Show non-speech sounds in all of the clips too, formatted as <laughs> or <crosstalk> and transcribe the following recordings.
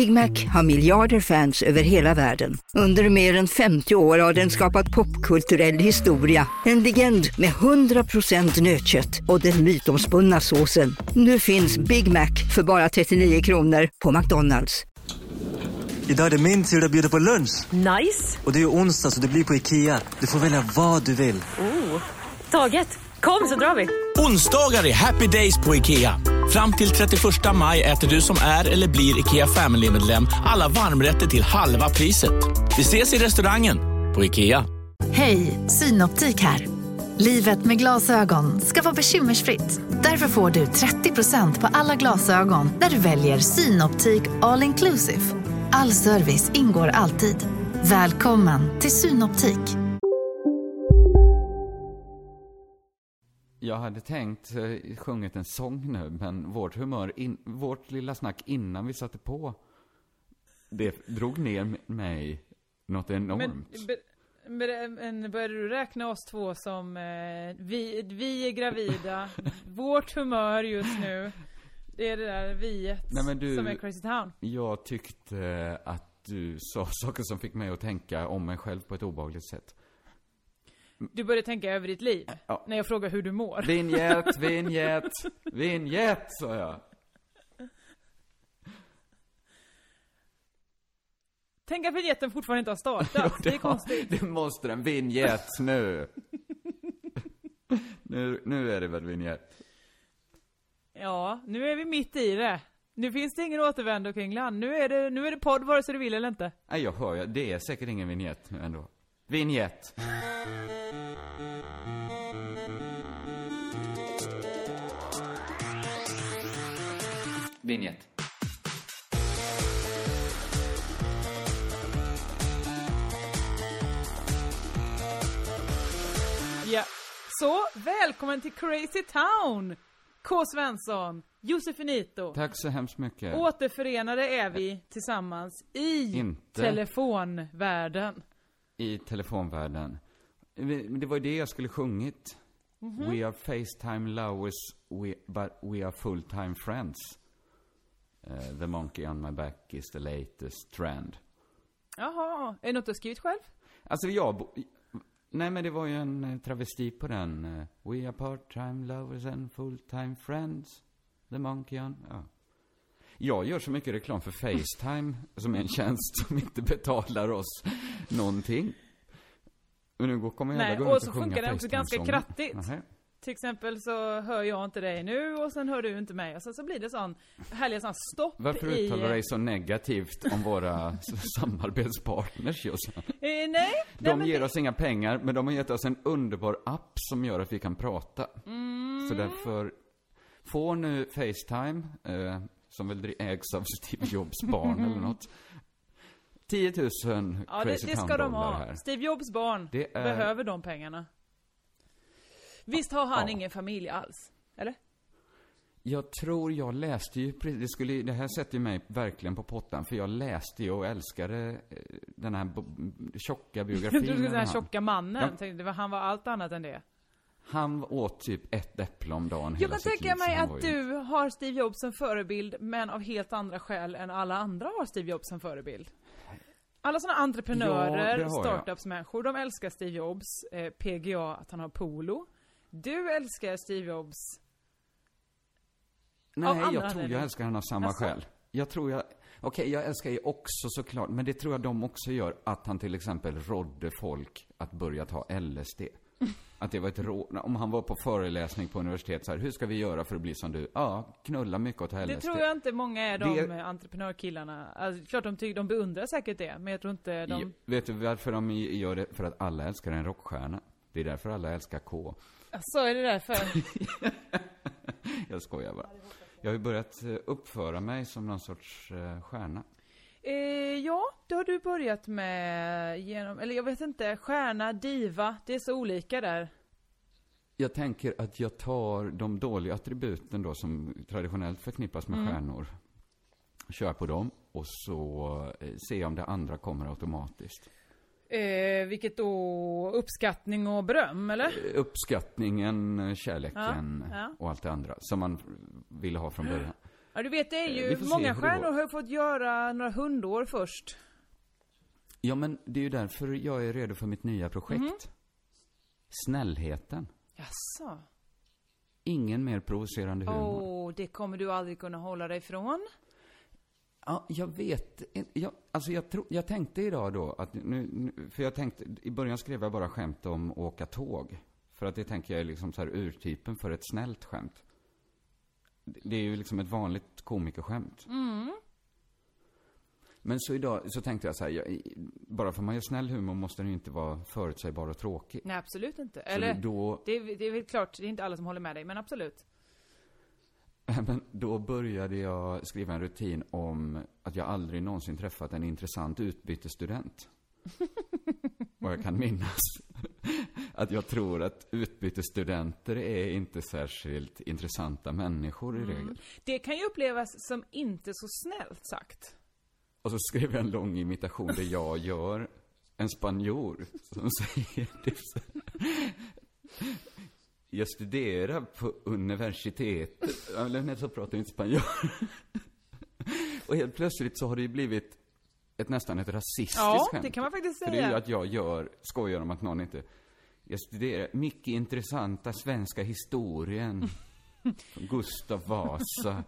Big Mac har miljarder fans över hela världen. Under mer än 50 år har den skapat popkulturell historia. En legend med 100% nötkött och den mytomspunna såsen. Nu finns Big Mac för bara 39 kronor på McDonalds. Idag är det min tur att bjuda på lunch. Nice! Och det är ju onsdag så det blir på Ikea. Du får välja vad du vill. Oh. Taget! Kom så drar vi! Onsdagar är happy days på IKEA. Fram till 31 maj äter du som är eller blir IKEA Family-medlem alla varmrätter till halva priset. Vi ses i restaurangen på IKEA. Hej, Synoptik här. Livet med glasögon ska vara bekymmersfritt. Därför får du 30% på alla glasögon när du väljer Synoptik All Inclusive. All service ingår alltid. Välkommen till Synoptik. Jag hade tänkt eh, sjungit en sång nu, men vårt humör, in, vårt lilla snack innan vi satte på, det drog ner mig något enormt. Men, be, men började du räkna oss två som, eh, vi, vi är gravida, <laughs> vårt humör just nu, det är det där viet Nej, du, som är Crazy Town? Jag tyckte att du sa saker som fick mig att tänka om mig själv på ett obehagligt sätt. Du började tänka över ditt liv? Ja. När jag frågar hur du mår? Vinjett, <laughs> vinjett, vinjett, sa jag. Tänk att vignetten fortfarande inte har startat. det är konstigt. Det måste den. Vinjett nu. nu. Nu är det väl vinjett. Ja, nu är vi mitt i det. Nu finns det ingen återvändo kring land. Nu är det, nu är det podd vare sig du vill eller inte. Nej, jag hör ju. Det är säkert ingen vinjett nu ändå. Vinjett. Vinjett. Ja. Så, välkommen till Crazy Town! K. Svensson, Josefinito. Tack så hemskt mycket. Återförenade är vi tillsammans i Inte. telefonvärlden. I telefonvärlden. Det var ju det jag skulle sjungit. Mhm. We are Facetime lovers, we, but we are full-time friends. Eh, the monkey on my back is the latest trend. Jaha, är det något du har skrivit själv? Alltså jag... Nej men det var ju en eh, travesti på den. eh, We are part-time lovers and full-time friends. The monkey on... Ja. Jag gör så mycket reklam för Facetime, som är en tjänst som inte betalar oss någonting. Men nu kommer jag Nej, gå och så funkar det också ganska krattigt. Nähä. Till exempel så hör jag inte dig nu och sen hör du inte mig. Och sen så blir det sån härliga sån stopp Varför i... uttalar du dig så negativt om våra <laughs> samarbetspartners Jossan? Eh, nej, nej De men ger det- oss inga pengar, men de har gett oss en underbar app som gör att vi kan prata. Mm. Så därför, få nu Facetime, eh, som väl ägs av Steve Jobs barn eller något. 10 000 Ja, det, Crazy det ska Town de ha. här. Steve Jobs barn Det är- behöver de pengarna. Visst har han Ja. ingen familj alls? Eller? Jag tror jag läste ju, det, skulle, det här sätter ju mig verkligen på pottan, för jag läste ju och älskade eh, den här tjocka <laughs> Du biografin. skulle om säga tjocka mannen. Ja. Tänkte, det han var allt annat än det. Han åt typ ett äpple om dagen Jag hela kan sitt tänka liv, så mig han var att ju- du har Steve Jobs som förebild, men av helt andra skäl än alla andra har Steve Jobs som förebild. Alla sådana Ja, entreprenörer, det har jag. startups-människor, de älskar Steve Jobs, eh, PGA, att han har polo. Du älskar Steve Jobs Nej, Av andra jag tror jag anledningar. älskar henne av samma Jaså? skäl. Jag tror jag, okej, jag älskar ju också såklart, men det tror jag de också gör, att han till exempel rådde folk att börja ta LSD. Att det var ett råd, om han var på föreläsning på universitet så här, hur ska vi göra för att bli som du? Ja, knulla mycket ta LSD. Det tror jag inte många är de Det- entreprenörkillarna. Alltså, klart de, tycker, de beundrar säkert det, men jag tror inte de... Ja, Vet du varför de gör det? För att alla älskar en rockstjärna. Det är därför alla älskar K. Så är det därför. <laughs> Jag skojar bara. Jag har ju börjat eh, uppföra mig som någon sorts eh, stjärna. Eh, ja, det har du börjat med genom, eller jag vet inte, stjärna, diva, det är så olika där. Jag tänker att jag tar de dåliga attributen då som traditionellt förknippas med Mm. stjärnor. Kör på dem och så eh, ser om det andra kommer automatiskt. Eh, vilket då, uppskattning och beröm, eller? Uppskattningen, eh, kärleken Ja, ja. och allt det andra som man ville ha från början. Ja, du vet, det är Eh, ju, många stjärnor har ju fått göra några hundår först. Ja, men det är ju därför jag är redo för mitt nya projekt. Mhm. Snällheten. Jaså? Ingen mer provocerande Åh, humor. det kommer du aldrig kunna hålla dig ifrån. Ja, jag vet jag, Alltså jag, tro, jag tänkte idag då att nu, nu, för jag tänkte, i början skrev jag bara skämt om åka tåg. För att det tänker jag är liksom så här urtypen för ett snällt skämt. Det är ju liksom ett vanligt komikerskämt. Men så idag så tänkte jag så här, jag, bara för man gör snäll humor måste den ju inte vara förutsägbar och tråkig. Nej, absolut inte. Så Eller, då, det, är, det är väl klart, det är inte alla som håller med dig, men absolut. <laughs> Men då började jag skriva en rutin om att jag aldrig någonsin träffat en intressant utbytesstudent. <laughs> Vad jag kan minnas. Att jag tror att utbytesstudenter är inte särskilt intressanta människor i regel. Det kan ju upplevas som inte så snällt sagt. Och så skrev jag en lång imitation där jag gör en spanjor som <laughs> säger så- Jag studerar på universitetet. Eller så pratar inte spanjor. Och helt plötsligt så har det ju blivit ett nästan ett rasistiskt Ja, skämt. det kan man faktiskt För det är ju säga. att jag gör, skojar om att någon inte... Jag studerar mycket intressanta svenska historien. <laughs> Gustav Vasa.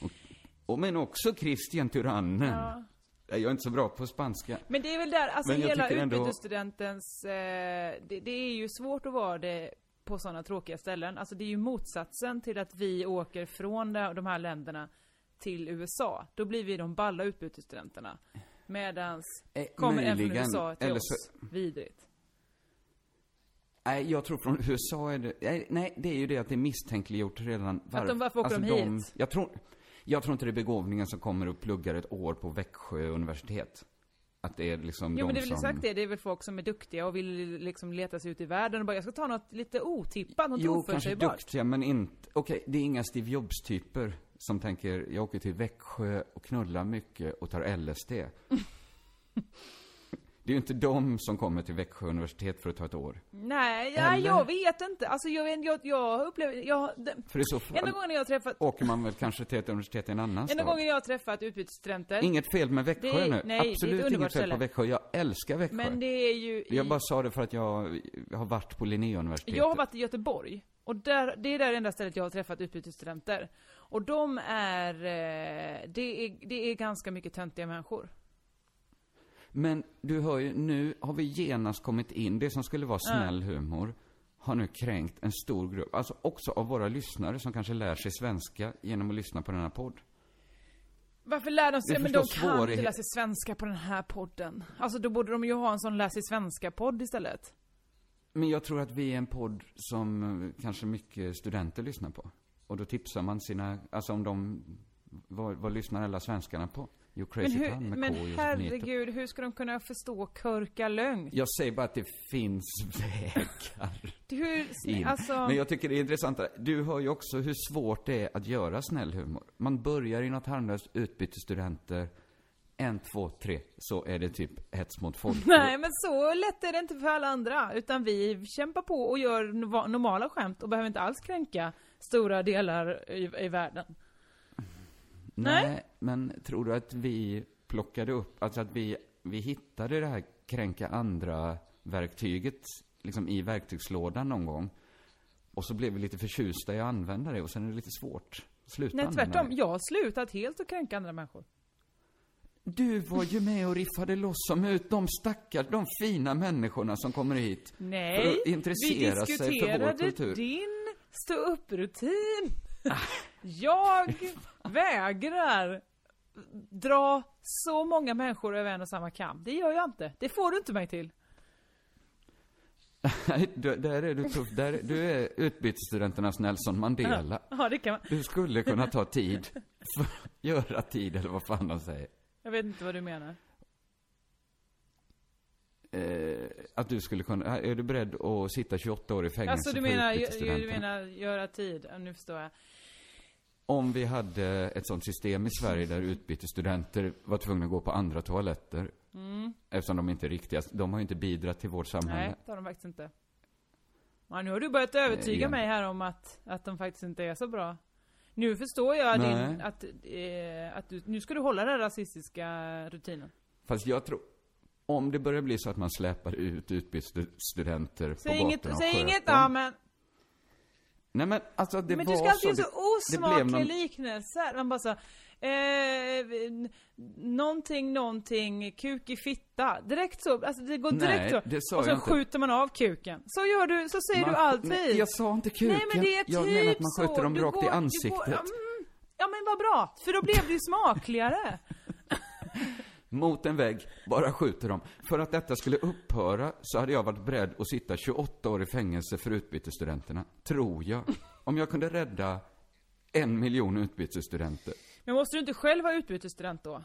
Och, och men också Kristian Tyrannen. Ja. Jag är inte så bra på spanska. Men det är väl där, alltså hela utbytesstudentens, eh, det, det är ju svårt att vara det på sådana tråkiga ställen. Alltså det är ju motsatsen till att vi åker från de här länderna till USA. Då blir vi de balla utbytesstudenterna. Medans Eh, kommer en från möjligen, USA till eller oss. Vidrigt. Nej, jag tror från USA är det... Nej, det är ju det att det är misstänkliggjort redan. Att de- varför åker de hit? Jag tror, jag tror inte det är begåvningen som kommer och pluggar ett år på Växjö universitet. Att det är liksom Jo de men det är väl som... exakt det, det är väl folk som är duktiga och vill liksom leta sig ut i världen och bara, jag ska ta något lite otippat, något Jo, kanske oförutsägbart. duktiga, men inte... Okej, det är inga Steve Jobs-typer som tänker, jag åker till Växjö och knullar mycket och tar LSD. <laughs> det är ju inte de som kommer till Växjö universitet för att ta ett år. Nej, ja, jag vet inte. Alltså jag, jag, jag upplever, jag, det, För i så fall enda gången jag träffat, åker man väl kanske till ett universitet i en annan enda gången jag har träffat utbytesstudenter. Inget fel med Växjö Det är- nu. nej, det är Absolut inget fel ställe. på Växjö. Jag älskar Växjö. Men det är ju i, Jag bara sa det för att jag, jag har varit på Linnéuniversitetet. Jag har varit i Göteborg. Och där, det är där enda stället jag har träffat utbytesstudenter. Och de är, eh, det är, det är ganska mycket töntiga människor. Men du hör ju, nu har vi genast kommit in. Det som skulle vara snäll humor har nu kränkt en stor grupp. Alltså också av våra lyssnare som kanske lär sig svenska genom att lyssna på den här podd. Varför lär de sig? Men de kan inte lära sig svenska på den här podden. Alltså då borde de ju ha en sån lär sig svenska-podd istället. Men jag tror att vi är en podd som eh, kanske mycket studenter lyssnar på. Och då tipsar man sina, alltså om de, vad, vad lyssnar alla svenskarna på? Men, Crazy hur, men Josef Nito. herregud, hur ska de kunna förstå körka lögn? Jag säger bara att det finns <laughs> vägar Hur, in. alltså... Men jag tycker det är intressant, du hör ju också hur svårt det är att göra snäll humor. Man börjar i något harmlöst utbytesstudenter, en, två, tre, så är det typ hets mot folk. <laughs> Nej men så lätt är det inte för alla andra. Utan vi kämpar på och gör normala skämt och behöver inte alls kränka stora delar i, i världen. Nej. Men tror du att vi plockade upp, alltså att vi, vi hittade det här kränka andra-verktyget liksom i verktygslådan någon gång. Och så blev vi lite förtjusta i att använda det och sen är det lite svårt. att Sluta Nej tvärtom, jag har slutat helt att kränka andra människor. Du var ju med och riffade loss om ut de stackars, de fina människorna som kommer hit. Nej, För att intressera vi sig för vår diskuterade kultur. din stå-upp-rutin. Jag vägrar dra så många människor över en och samma kam. Det gör jag inte. Det får du inte mig till. Nej, du- där är du tuff. Där, du är utbytesstudenternas Nelson Mandela. Ja, det kan man. Du skulle kunna ta tid för göra tid, eller vad fan de säger. Jag vet inte vad du menar. Eh, att du skulle kunna, är du beredd att sitta 28 år i fängelse Alltså du menar, du menar göra tid? Nu förstår jag. Om vi hade ett sånt system i Sverige där utbytesstudenter var tvungna att gå på andra toaletter. Eftersom de inte är riktiga, de har ju inte bidragit till vårt samhälle. Mm. Nej, det har de faktiskt inte. Ja, nu har du börjat övertyga igen. mig här om att, att de faktiskt inte är så bra. Nu förstår jag din, att, eh, att du, nu ska du hålla den rasistiska rutinen. Fast jag tror, om det börjar bli så att man släpar ut utbytesstudenter på inget, gatorna och säg inget dem. Men. Nej men alltså det men var du ska alltid så. göra så osmakliga någon, liknelser. Man bara så, eh, någonting, någonting, kuk i fitta. Direkt så, alltså det går direkt Nej, så. det sa och så skjuter man av kuken. Så gör du, så säger man- du alltid. Nej, jag sa inte kuken. Nej men det är typ jag menar att man så. skjuter dem Du rakt går- i ansiktet. Går, ja, mm, ja men vad bra, för då blev det ju smakligare. Mot en vägg, bara skjuter dem. För att detta skulle upphöra så hade jag varit beredd att sitta 28 år i fängelse för utbytesstudenterna. Tror jag. Om jag kunde rädda en miljon utbytesstudenter. Men måste du inte själv vara utbytesstudent då?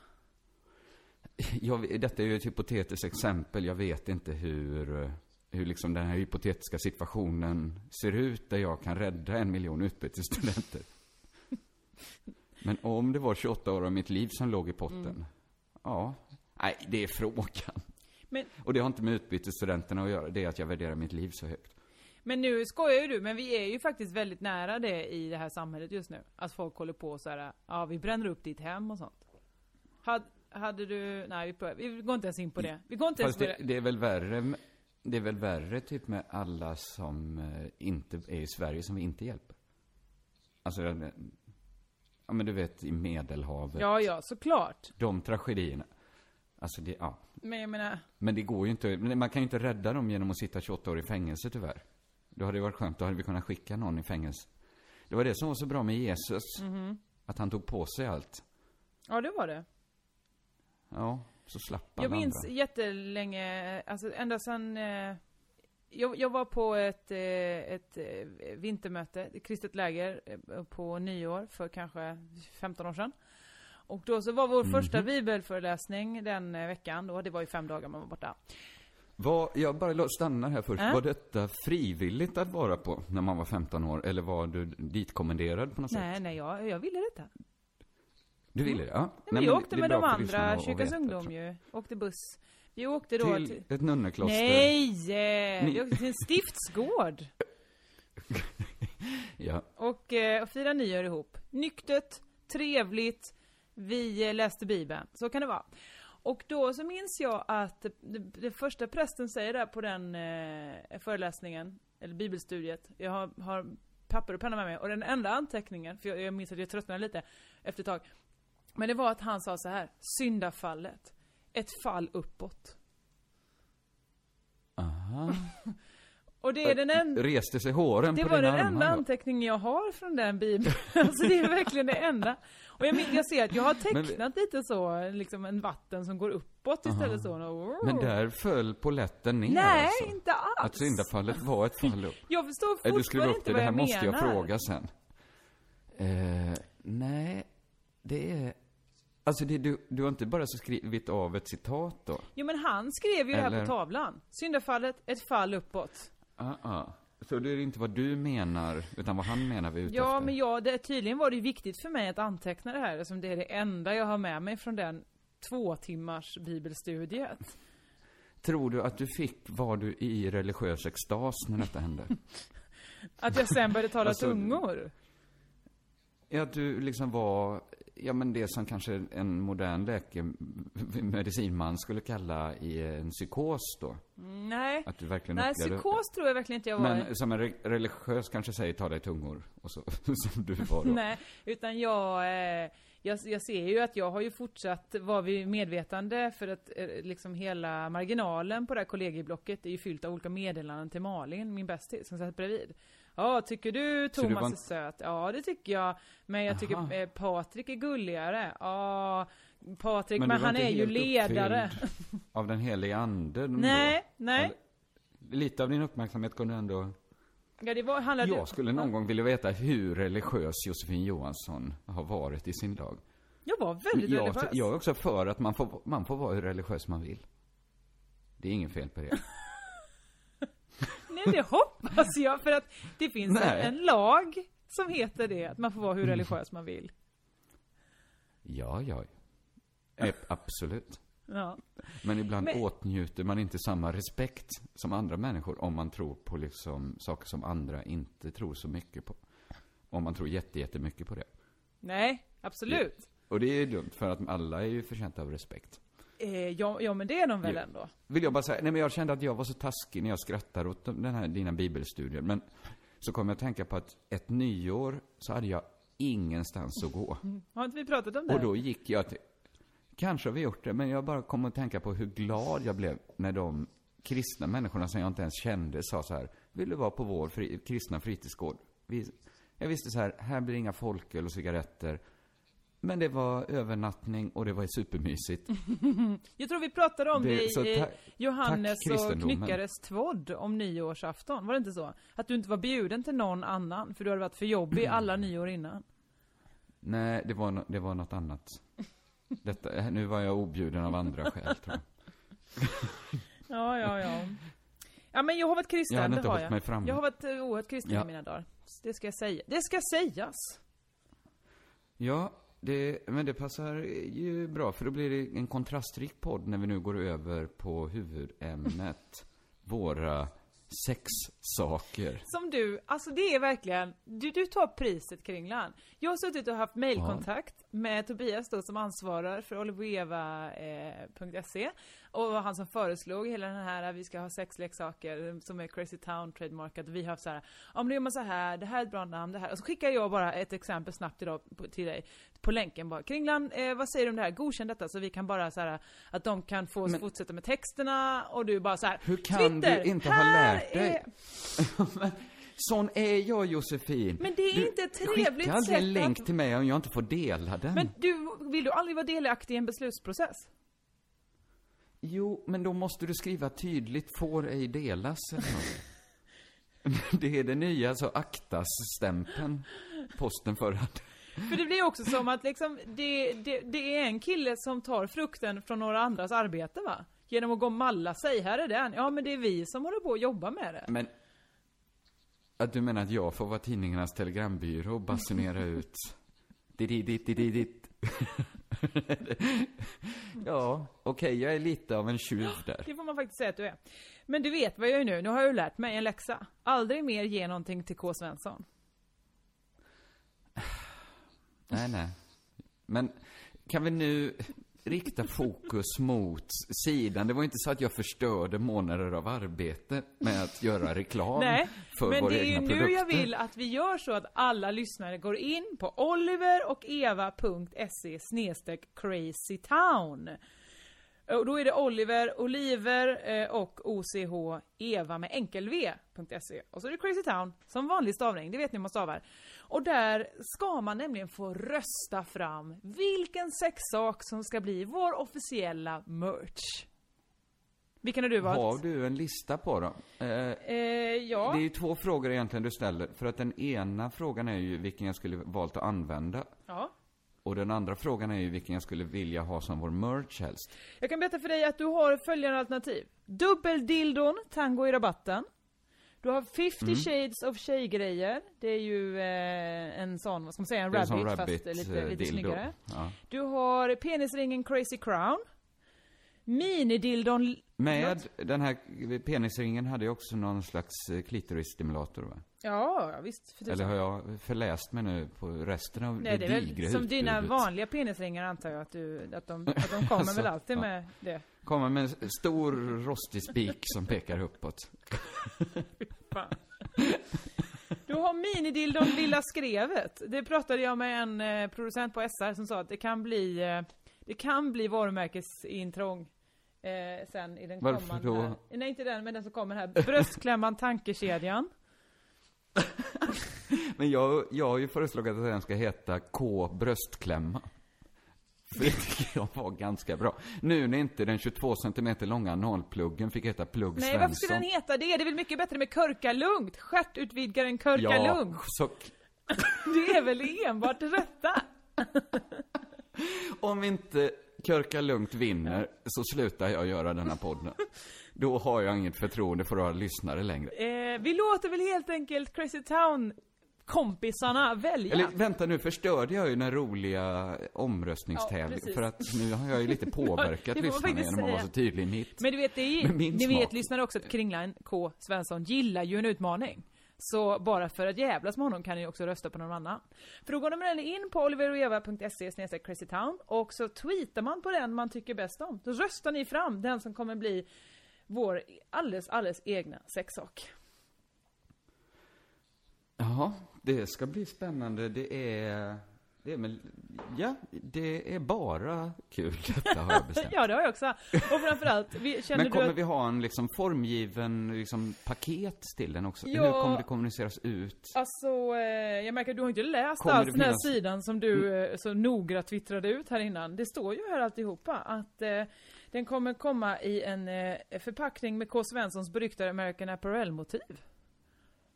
Jag, detta är ju ett hypotetiskt exempel. Jag vet inte hur, hur liksom den här hypotetiska situationen ser ut där jag kan rädda en miljon utbytesstudenter. Men om det var 28 år av mitt liv som låg i potten. Ja. Nej, det är frågan. Men, Och det har inte med utbytesstudenterna att göra. Det är att jag värderar mitt liv så högt. men nu skojar ju du, men vi är ju faktiskt väldigt nära det i det här samhället just nu. Att folk håller på så här, ja vi bränner upp ditt hem och sånt. Had, hade du, nej vi, vi går inte ens in på det. Vi går inte ens Fast på det, det. det är väl värre, det är väl värre typ med alla som eh, inte är i Sverige som vi inte hjälper. Alltså, ja men du vet i Medelhavet. Ja, ja, såklart. De tragedierna. Alltså det, ja. Men jag menar, Men det går ju inte, man kan ju inte rädda dem genom att sitta 28 år i fängelse tyvärr. Då hade det varit skönt, då hade vi kunnat skicka någon i fängelse. Det var det som var så bra med Jesus. Mhm. Att han tog på sig allt. ja det var det. Ja, så slapp alla Jag minns andra. jättelänge, alltså ända sedan eh, jag, jag var på ett, eh, ett eh, vintermöte, ett kristet läger eh, på nyår för kanske 15 år sedan. Och då så var vår Mhm. första bibelföreläsning den veckan då, det var ju fem dagar man var borta. Var, jag bara stannar här först. Äh? Var detta frivilligt att vara på när man var 15 år? Eller var du ditkommenderad på något Nej, sätt? nej, jag, jag ville detta. Du ville det? Ja. Nej, Nej, men åkte det är med de andra, Kyrkans ungdom ju, åkte buss. Vi åkte då Till ett nunnekloster? Nej! Ni- Vi åkte till en stiftsgård. <laughs> Ja. Och, eh, och fira nyår ihop. Nyktert, trevligt, vi eh, läste Bibeln. Så kan det vara. Och då så minns jag att det, det första prästen säger där på den eh, föreläsningen, eller bibelstudiet, jag har, har papper och penna med mig, och den enda anteckningen, för jag, jag minns att jag tröttnade lite efter ett tag, men det var att han sa så här, syndafallet, ett fall uppåt. Aha. <laughs> Och det är den enda Reste sig håren Det på var den enda armar? då? anteckning jag har från den bibeln. <laughs> Alltså det är verkligen det enda. Och jag, jag ser att jag har Men- tecknat lite så, liksom en vatten som går uppåt istället så. Men där föll poletten ner Nej, alltså? inte alls. Att syndafallet var ett fall upp? <laughs> Jag förstår Eh, Du skrev fortfarande upp inte det, vad det här jag måste jag menar. fråga sen. Eh, nej, det är... Alltså, det, du, du har inte bara så skrivit av ett citat då? Jo men han skrev ju det här Eller- på tavlan. Syndafallet, ett fall uppåt. Ah, ah. Så det är inte vad du menar, utan vad han menar vi är ute Ja efter? men jag, det, tydligen var det viktigt för mig att anteckna det här eftersom det är det enda jag har med mig från den två timmars bibelstudiet. Tror du att du fick, var du i religiös extas när detta hände? <laughs> Att jag sen började tala Alltså, tungor. Ja, att du liksom var, ja men det som kanske en modern läke, <laughs> medicinman skulle kalla i en psykos då? Nej. Att du verkligen Nej, upplevde- psykos tror jag verkligen inte jag var. Men som en re- religiös kanske säger, ta dig tungor, och så, <laughs> som du var då. Nej, utan jag, eh, jag, jag ser ju att jag har ju fortsatt vara vid medvetande för att eh, liksom hela marginalen på det här kollegieblocket är ju fyllt av olika meddelanden till Malin, min bästis, som satt bredvid. Ja, tycker du Så du Thomas var är söt? Ja, det tycker jag. Men jag Aha. tycker eh, Patrik är gulligare. Ja, Patrik, men, var han är ju ledare. <laughs> Av den heliga ande då? Nej, nej. Eller, Lite av din uppmärksamhet kunde ändå... Ja, det var, handlade Jag skulle någon gång vilja veta hur religiös Josefin Johansson har varit i sin lag. Jag var väldigt jag, religiös. jag är också för att man får, man får vara hur religiös man vill. Det är inget fel på det. <laughs> Nej, det hoppas jag, för att det finns en, en lag som heter det, att man får vara hur religiös man vill. Ja, ja. Absolut. Ja. Men ibland Men- åtnjuter man inte samma respekt som andra människor om man tror på liksom saker som andra inte tror så mycket på. Om man tror jätte, jättemycket på det. Nej, absolut. Och det är ju dumt, för att alla är ju förtjänta av respekt. Eh, ja, ja, men det är de väl Ja. ändå? Vill jag bara säga, nej men jag kände att jag var så taskig när jag skrattade åt den här, dina bibelstudier. Men så kom jag att tänka på att ett nyår så hade jag ingenstans att gå. <laughs> Har inte vi pratat om det? Och då gick jag till, kanske har vi gjort det, men jag bara kom att tänka på hur glad jag blev när de kristna människorna som jag inte ens kände sa så här, vill du vara på vår fri, kristna fritidsgård? Vi, jag visste så här, här blir inga folköl och cigaretter. Men det var övernattning och det var supermysigt. <laughs> Jag tror vi pratade om Det- det, i ta- Johannes tack, och. Knyckares tvodd om nyårsafton. Var det inte så? Att du inte var bjuden till någon annan, för du hade varit för jobbig <clears throat> alla nyår innan. Nej, det var, no, det var något annat. <laughs> Detta, nu var jag objuden av andra skäl, tror jag. <laughs> Ja, ja, ja. Ja, men jag har varit kristen, Jag det har jag. mig framme. Jag har varit eh, oerhört kristen Ja. i mina dagar. Det ska säga. Det ska sägas! Ja, det, men det passar ju bra, för då blir det en kontrastrik podd när vi nu går över på huvudämnet. Våra sexsaker. Som du, alltså det är verkligen, du, du tar priset Kringlan. Jag har suttit och haft mailkontakt med Tobias då som ansvarar för olivoeva.se eh, och han som föreslog hela den här, vi ska ha sexleksaker som är Crazy Town trademarkat. Vi har så här, men då gör man så här, det här är ett bra namn, det här. Och så skickar jag bara ett exempel snabbt idag till dig på länken bara. Kringlan, eh, vad säger du om det här? Godkänn detta så vi kan bara så här att de kan få Men- fortsätta med texterna och du bara så här. Hur kan Twitter, du inte ha lärt dig? är- <laughs> <laughs> Sån är jag, Josefin. Men det är du inte ett trevligt Skicka aldrig en sätt länk att- till mig om jag inte får dela den. Men du, vill du aldrig vara delaktig i en beslutsprocess? Jo, men då måste du skriva tydligt, får ej delas. <laughs> Det är det nya, så aktas-stämpeln posten förra. För det blir också som att liksom, det, det, det är en kille som tar frukten från några andras arbete va? Genom att gå och malla sig, här är den. Ja men det är vi som håller på att jobba med det. Men, att du menar att jag får vara tidningarnas telegrambyrå och basunera <laughs> ut didididididit. <laughs> Ja, okej, jag är lite av en tjuv där. Det får man faktiskt säga att du är. Men du vet vad jag gör nu, nu har jag ju lärt mig en läxa. Aldrig mer ge någonting till K. Svensson. Nej, nej. Men kan vi nu rikta fokus mot sidan? Det var inte så att jag förstörde månader av arbete med att göra reklam Nej, för men våra det är ju egna nu produkter. jag vill att vi gör så att alla lyssnare går in på oliverocheva.se crazytown. Och då är det Oliver, Oliver eh, och OCH Eva med enkel V.se. Och så är det Crazy Town som vanlig stavning, det vet ni hur man stavar. Och där ska man nämligen få rösta fram vilken sexsak som ska bli vår officiella merch. Vilken har du valt? Har du en lista på dem? Eh, Eh, ja. Det är ju två frågor egentligen du ställer. För att den ena frågan är ju vilken jag skulle valt att använda. ja. Och den andra frågan är ju vilken jag skulle vilja ha som vår merch helst. Jag kan berätta för dig att du har följande alternativ. Dubbeldildon, tango i rabatten. Du har 50 Mm. shades of tjejgrejer. Det är ju eh, en sån, vad ska man säga, en rabbit, rabbit, fast lite, eh, lite dildo. snyggare. Ja. Du har penisringen crazy crown. Minidildon... Med den här penisringen hade jag också någon slags eh, klitorisstimulator va? Ja, visst. För. Eller har jag förläst mig nu på resten av Nej, det det är väl som dina vanliga penisringar antar jag att du, att de, att de kommer <laughs> Alltså, väl alltid ja. med det. Kommer med en stor rostig spik som pekar uppåt. <laughs> Fan. Du har minidildon Lilla Skrevet. Det pratade jag med en eh, producent på SR som sa att det kan bli, eh, det kan bli varumärkesintrång eh, sen i den Varför kommande då? här. Nej inte den, men den som kommer här. Bröstklämman tankekedjan. <laughs> Men jag, jag har ju föreslagit att den ska heta K bröstklämma. För det tycker jag var ganska bra. Nu när inte den 22 cm långa analpluggen fick heta Plugg Nej Svensson. varför skulle den heta det? Det är väl mycket bättre med Körkalugnt? Stjärtutvidgaren Körkalugnt. Ja, så <laughs> Det är väl enbart rätta? om inte Körka Lugnt vinner så slutar jag göra denna podden. <laughs> Då har jag inget förtroende för våra lyssnare längre. Eh, vi låter väl helt enkelt Crazy Town kompisarna välja. Eller vänta nu, förstörde jag ju den roliga Ja, omröstningstävlingen. precis. för att nu har jag ju lite <laughs> påverkat lyssnarna genom att vara så tydlig i mitt. Men du vet, det är, ni smak. vet lyssnare också att Kringlan K. Svensson gillar ju en utmaning. Så bara för att jävlas med honom kan ni också rösta på någon annan. För då går man in på oliveroeva.se crazytown och så tweetar man på den man tycker bäst om. Då röstar ni fram den som kommer bli vår alldeles, alldeles egna sexsak. Ja, det ska bli spännande. Det är... Det är väl... Ja, det är bara kul <laughs> detta har jag bestämt. ja, det har jag också. Och framförallt, vi, känner Men kommer du att... vi ha en liksom formgiven liksom, paket till den också? Ja. Hur kommer det kommuniceras ut? Alltså, eh, jag märker att du har inte läst Kommer alls det den här finnas- Mm. sidan som du eh, så noga twittrade ut här innan. Det står ju här alltihopa att eh, den kommer komma i en eh, förpackning med K. Svenssons beryktade American Apparel-motiv.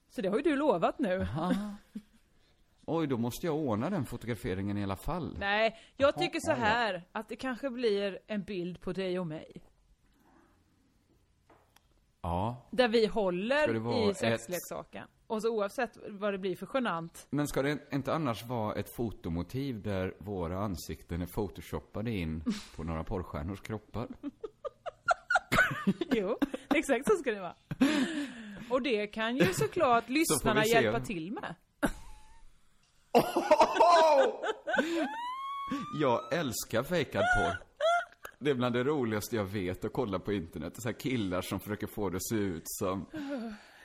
Så det har ju du lovat nu. <laughs> Oj, då måste jag ordna den fotograferingen i alla fall. Nej, jag tycker så här att det kanske blir en bild på dig och mig. Ja. Där vi håller i ett- sexleksaken. Och så oavsett vad det blir för genant. Men ska det inte annars vara ett fotomotiv där våra ansikten är photoshoppade in på några porrstjärnors kroppar? <laughs> Jo, exakt så ska det vara. Och det kan ju såklart <laughs> lyssnarna hjälpa till med. <laughs> Jag älskar fejkad porr. Det är bland det roligaste jag vet att kolla på internet. Så här killar som försöker få det att se ut som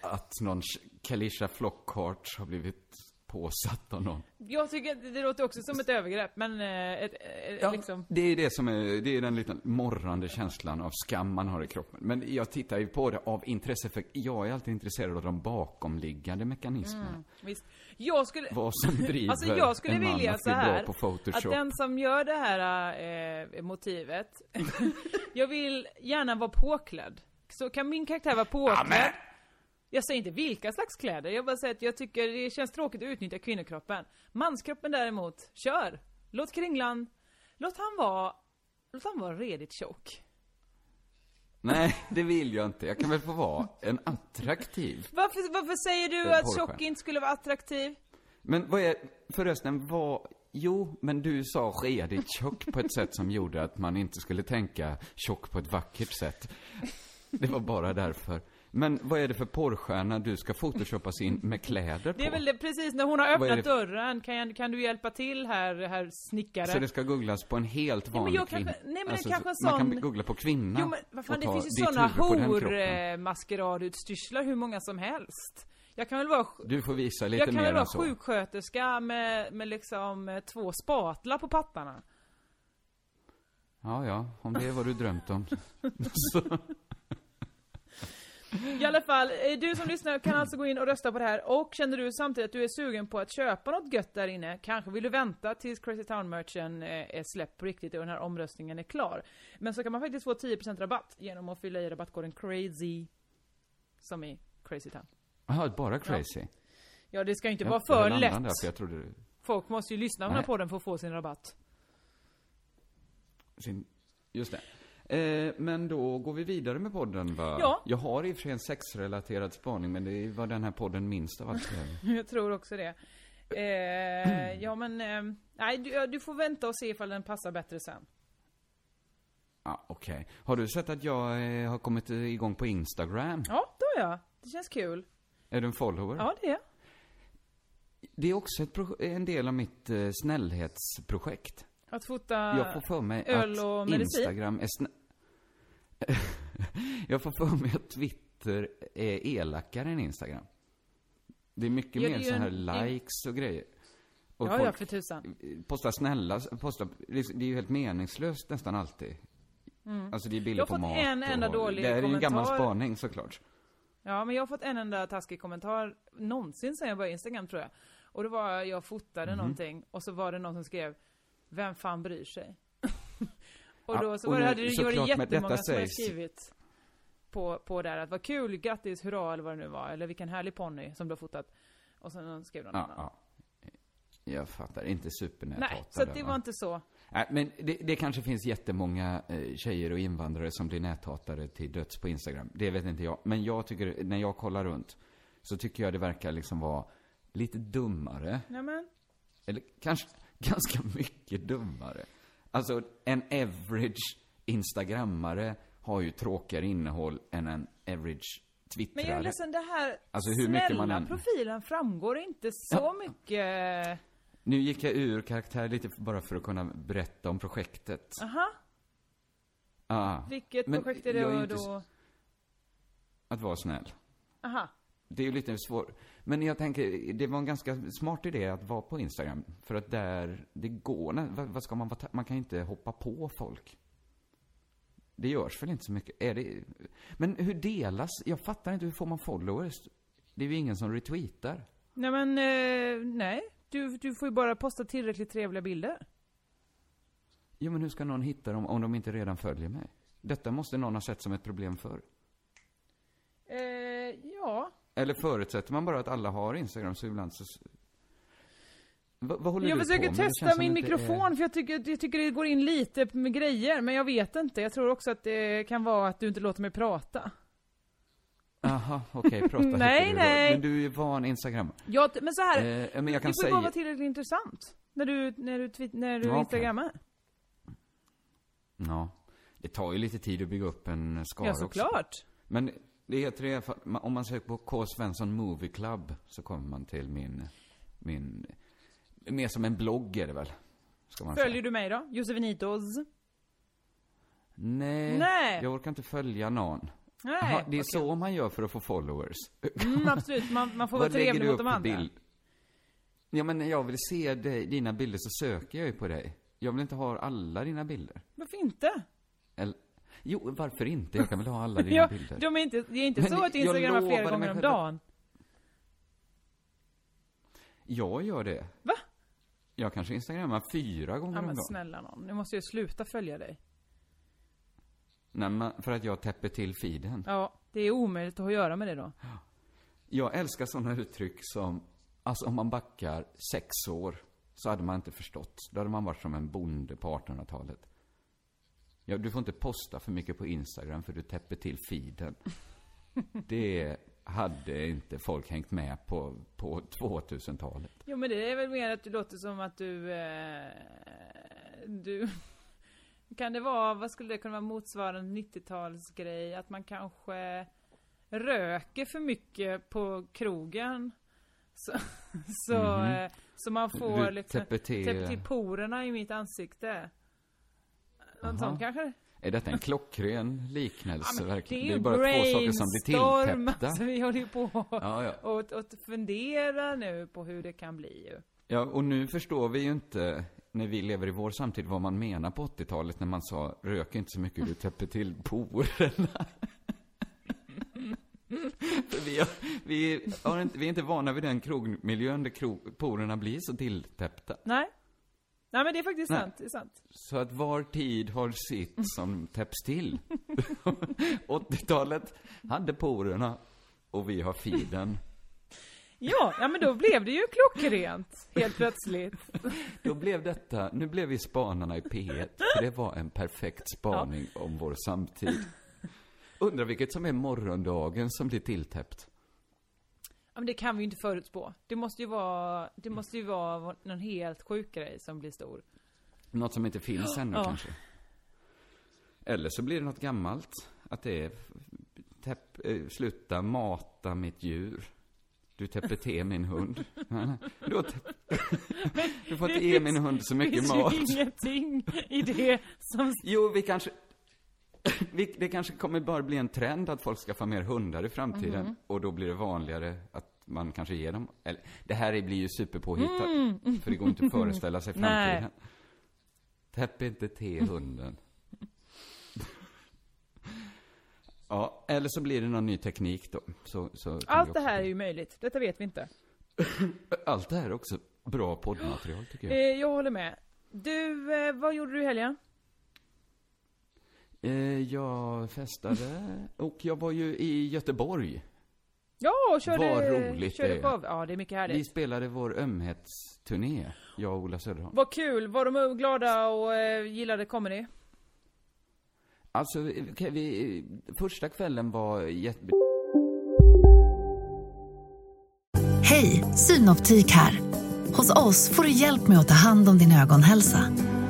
att någon Kalisha Flockhart har blivit påsatt av någon. Jag tycker att det låter också som ett övergrepp, men eh, ett, ett, liksom... Det är det som är, det är den liten morrande känslan av skam man har i kroppen. Men jag tittar ju på det av intresse, för jag är alltid intresserad av de bakomliggande mekanismerna. Visst. Jag skulle... Vad som <laughs> driver Alltså jag skulle en man vilja att så här, bra på Photoshop. att den som gör det här eh, motivet, <laughs> jag vill gärna vara påklädd. Så kan min karaktär vara påklädd? Jag säger inte vilka slags kläder, jag bara säger att jag tycker det känns tråkigt att utnyttja kvinnokroppen. Manskroppen däremot, kör! Låt Kringlan, låt han vara, låt han vara redigt tjock. Nej, det vill jag inte. Jag kan väl få vara en attraktiv. Varför, varför säger du Eh, att tjock inte skulle vara attraktiv? Men vad är, förresten, vad, jo, men du sa redigt tjock på ett sätt som gjorde att man inte skulle tänka tjock på ett vackert sätt. Det var bara därför. Men vad är det för porrstjärna du ska photoshoppas in med kläder på? Det är väl det, precis när hon har öppnat dörren, kan, jag, kan du hjälpa till här, herr snickare? Så det ska googlas på en helt vanlig jag kvinna? nej, men alltså, kanske en Man sån- kan googla på kvinna Jo men vad fan, det finns ju kroppen. hor-maskeradutstyrslar hur många som helst. Jag kan väl vara, Du får visa lite jag kan mer väl vara sjuksköterska med, med liksom eh, två spatlar på pattarna. Ja, ja, om det är vad du drömt om. <laughs> I alla fall, eh, du som lyssnar kan alltså gå in och rösta på det här och känner du samtidigt att du är sugen på att köpa något gött där inne, kanske vill du vänta tills Crazy Town-merchen eh, är släppt på riktigt och den här omröstningen är klar. Men så kan man faktiskt få 10% rabatt genom att fylla i rabattkoden CRAZY, som i Crazy Town. Jaha, bara crazy. Ja, det ska ju inte Jag- vara för lätt. Där, för jag trodde Folk måste ju lyssna på den för att få sin rabatt. sin, just det. Eh, men då går vi vidare med podden va? Ja. Jag har i och för sig en sexrelaterad spaning, men det var den här podden minst av allt. <laughs> Jag tror också det. Eh, ja men, eh, nej du, du får vänta och se ifall den passar bättre sen. Ja, okej. Har du sett att jag eh, har kommit igång på Instagram? Ja, då ja. Det känns kul. Är du en follower? Ja, det är Det är också en del av mitt eh, snällhetsprojekt. Att fota Jag får för mig öl att och medicin. Instagram är snä... <laughs> Jag får för mig att Twitter är elakare än Instagram. Det är mycket Ja, mer så här en- likes och grejer. Och Ja, ja, för tusan. postar snälla, postar, liksom, det är ju helt meningslöst nästan alltid. Alltså det är bilder Mm. Jag har på fått mat en enda och, dålig Det här är ju en gammal spaning såklart. Ja, men jag har fått en enda taskig kommentar någonsin sen jag började Instagram tror jag. Och det var, jag fotade Mhm. någonting och så var det någon som skrev Vem fan bryr sig? Och Ja, då så och var det, nu, hade det såklart, gjort med jättemånga som hade skrivit på, på där att vad kul, grattis, hurra eller vad det nu var. Eller vilken härlig ponny som du har fotat. Och sen skrev någon Ja, annan. ja. Jag fattar, inte supernäthatare. Nej, så det va? var inte så. Nej, men det, det kanske finns jättemånga eh, tjejer och invandrare som blir näthatare till döds på Instagram. Det vet inte jag. Men jag tycker, när jag kollar runt, så tycker jag det verkar liksom vara lite dummare. Nej men, Eller kanske <laughs> ganska mycket dummare. Alltså, en average instagrammare har ju tråkigare innehåll än en average twittrar. Men jag är ledsen, det här Alltså, hur mycket snälla man än- profilen framgår inte så mycket. Nu gick jag ur karaktär lite bara för att kunna berätta om projektet. Aha, Ah, vilket Men projekt är det då? inte att vara snäll. Aha. Det är ju lite svårt. Men jag tänker, det var en ganska smart idé att vara på Instagram. För att där, det går, vad, vad ska man vara, man kan inte hoppa på folk. Det görs väl inte så mycket? Är det, men hur delas? Jag fattar inte, hur får man followers? Det är ju ingen som retweetar. Nej men, eh, nej. Du, du får ju bara posta tillräckligt trevliga bilder. Jo, men hur ska någon hitta dem om de inte redan följer mig? Detta måste någon ha sett som ett problem förr. Eh, ja. Eller förutsätter man bara att alla har Instagram så ibland så... Vad, vad håller Jag du försöker på med? Det testa känns som min det är- mikrofon för jag tycker, jag tycker det går in lite med grejer, men jag vet inte. Jag tror också att det kan vara att du inte låter mig prata. Aha, okej, prata Nej, heter det då. nej. Men du är van Instagram. Ja, men så här. Eh, men jag kan det får säga... bara vara tillräckligt intressant. När du, när du, tweet, när du Ja, instagrammar. Ja. Det tar ju lite tid att bygga upp en skara Ja, också. såklart. Men det heter i alla fall- om man söker på K. Svensson Movie Club så kommer man till min, min, mer som en blogg är det väl? Följer säga. du mig då? Josefinitos? Nej, Nej. jag orkar inte följa någon. Nej. Aha, det är okej. så man gör för att få followers. Mm, absolut, man, man får <laughs> vara trevlig du mot de andra. bild? Ja, men när jag vill se dig, dina bilder så söker jag ju på dig. Jag vill inte ha alla dina bilder. Varför inte? Jo, varför inte? Jag kan väl ha alla <laughs> dina Ja, bilder. de är inte, det är inte Men så att du jag instagrammar flera gånger om dagen. Jag gör det. Va? Jag kanske instagrammar fyra gånger Ja om men dagen. snälla nån, nu måste jag sluta följa dig. Nej, men för att jag täpper till feeden. Ja, det är omöjligt att ha att göra med det då. Jag älskar sådana uttryck som, alltså om man backar sex år, så hade man inte förstått. Då hade man varit som en bonde på 1800-talet. Ja, du får inte posta för mycket på Instagram för du täpper till feeden. <laughs> Det hade inte folk hängt med på, på 2000-talet. Jo men det är väl mer att du låter som att du, eh, du <laughs> Kan det vara, vad skulle det kunna vara motsvarande 90-talsgrej? Att man kanske röker för mycket på krogen? Så, <laughs> så, Mhm. eh, så man får Du liksom täpper till porerna i mitt ansikte. Något Jaha. sånt kanske? Är detta en klockren liknelse Ja, men verkligen? det Det är är bara två saker som blir tilltäppta. <laughs> alltså, vi håller ju på Ja, ja. och, och funderar nu på hur det kan bli ju. Ja, och nu förstår vi ju inte, när vi lever i vår samtid, vad man menar på 80-talet när man sa rök inte så mycket, du täpper till porerna. <laughs> För vi, har, vi, har inte, vi är inte vana vid den krogmiljön där krog, porerna blir så tilltäppta. Nej. Nej men det är faktiskt Nej. sant, det är sant. Så att var tid har sitt som täpps till. <laughs> 80-talet hade porerna och vi har feeden. <laughs> Ja, ja men då blev det ju klockrent, helt plötsligt. <laughs> Då blev detta, nu blev vi spanarna i P1, för det var en perfekt spaning om vår samtid. Undrar vilket som är morgondagen som blir tilltäppt. Men det kan vi ju inte förutspå. Det måste ju vara, det måste ju vara någon helt sjuk grej som blir stor. Något som inte finns ännu Ja. kanske. Eller så blir det något gammalt. Att det är, täpp, eh, sluta mata mitt djur. Du täpper till min hund. <laughs> Du, har <laughs> du får inte ge min hund så Det mycket finns mat. ju ingenting i det som... Jo, vi kanske... Det kanske kommer bara bli en trend att folk ska få mer hundar i framtiden. Mhm. Och då blir det vanligare att man kanske ger dem... Eller, det här blir ju superpåhittat. Mm. För det går inte att föreställa sig <laughs> Nej. framtiden. Täpp inte till hunden. <laughs> ja, eller så blir det någon ny teknik då. Så, så Allt det här är ju möjligt. Detta vet vi inte. <laughs> Allt det här är också bra poddmaterial, tycker jag. Eh, jag håller med. Du, eh, vad gjorde du i helgen? Eh, jag festade och jag var ju i Göteborg. Ja, och körde... Vad roligt körde det är. Ja, det är mycket härligt. Vi spelade vår ömhetsturné, jag och Ola Söderholm. Vad kul! Var de glada och eh, gillade comedy? Alltså, okej, vi, första kvällen var jätte... Hej, Synoptik här. Hos oss får du hjälp med att ta hand om din ögonhälsa.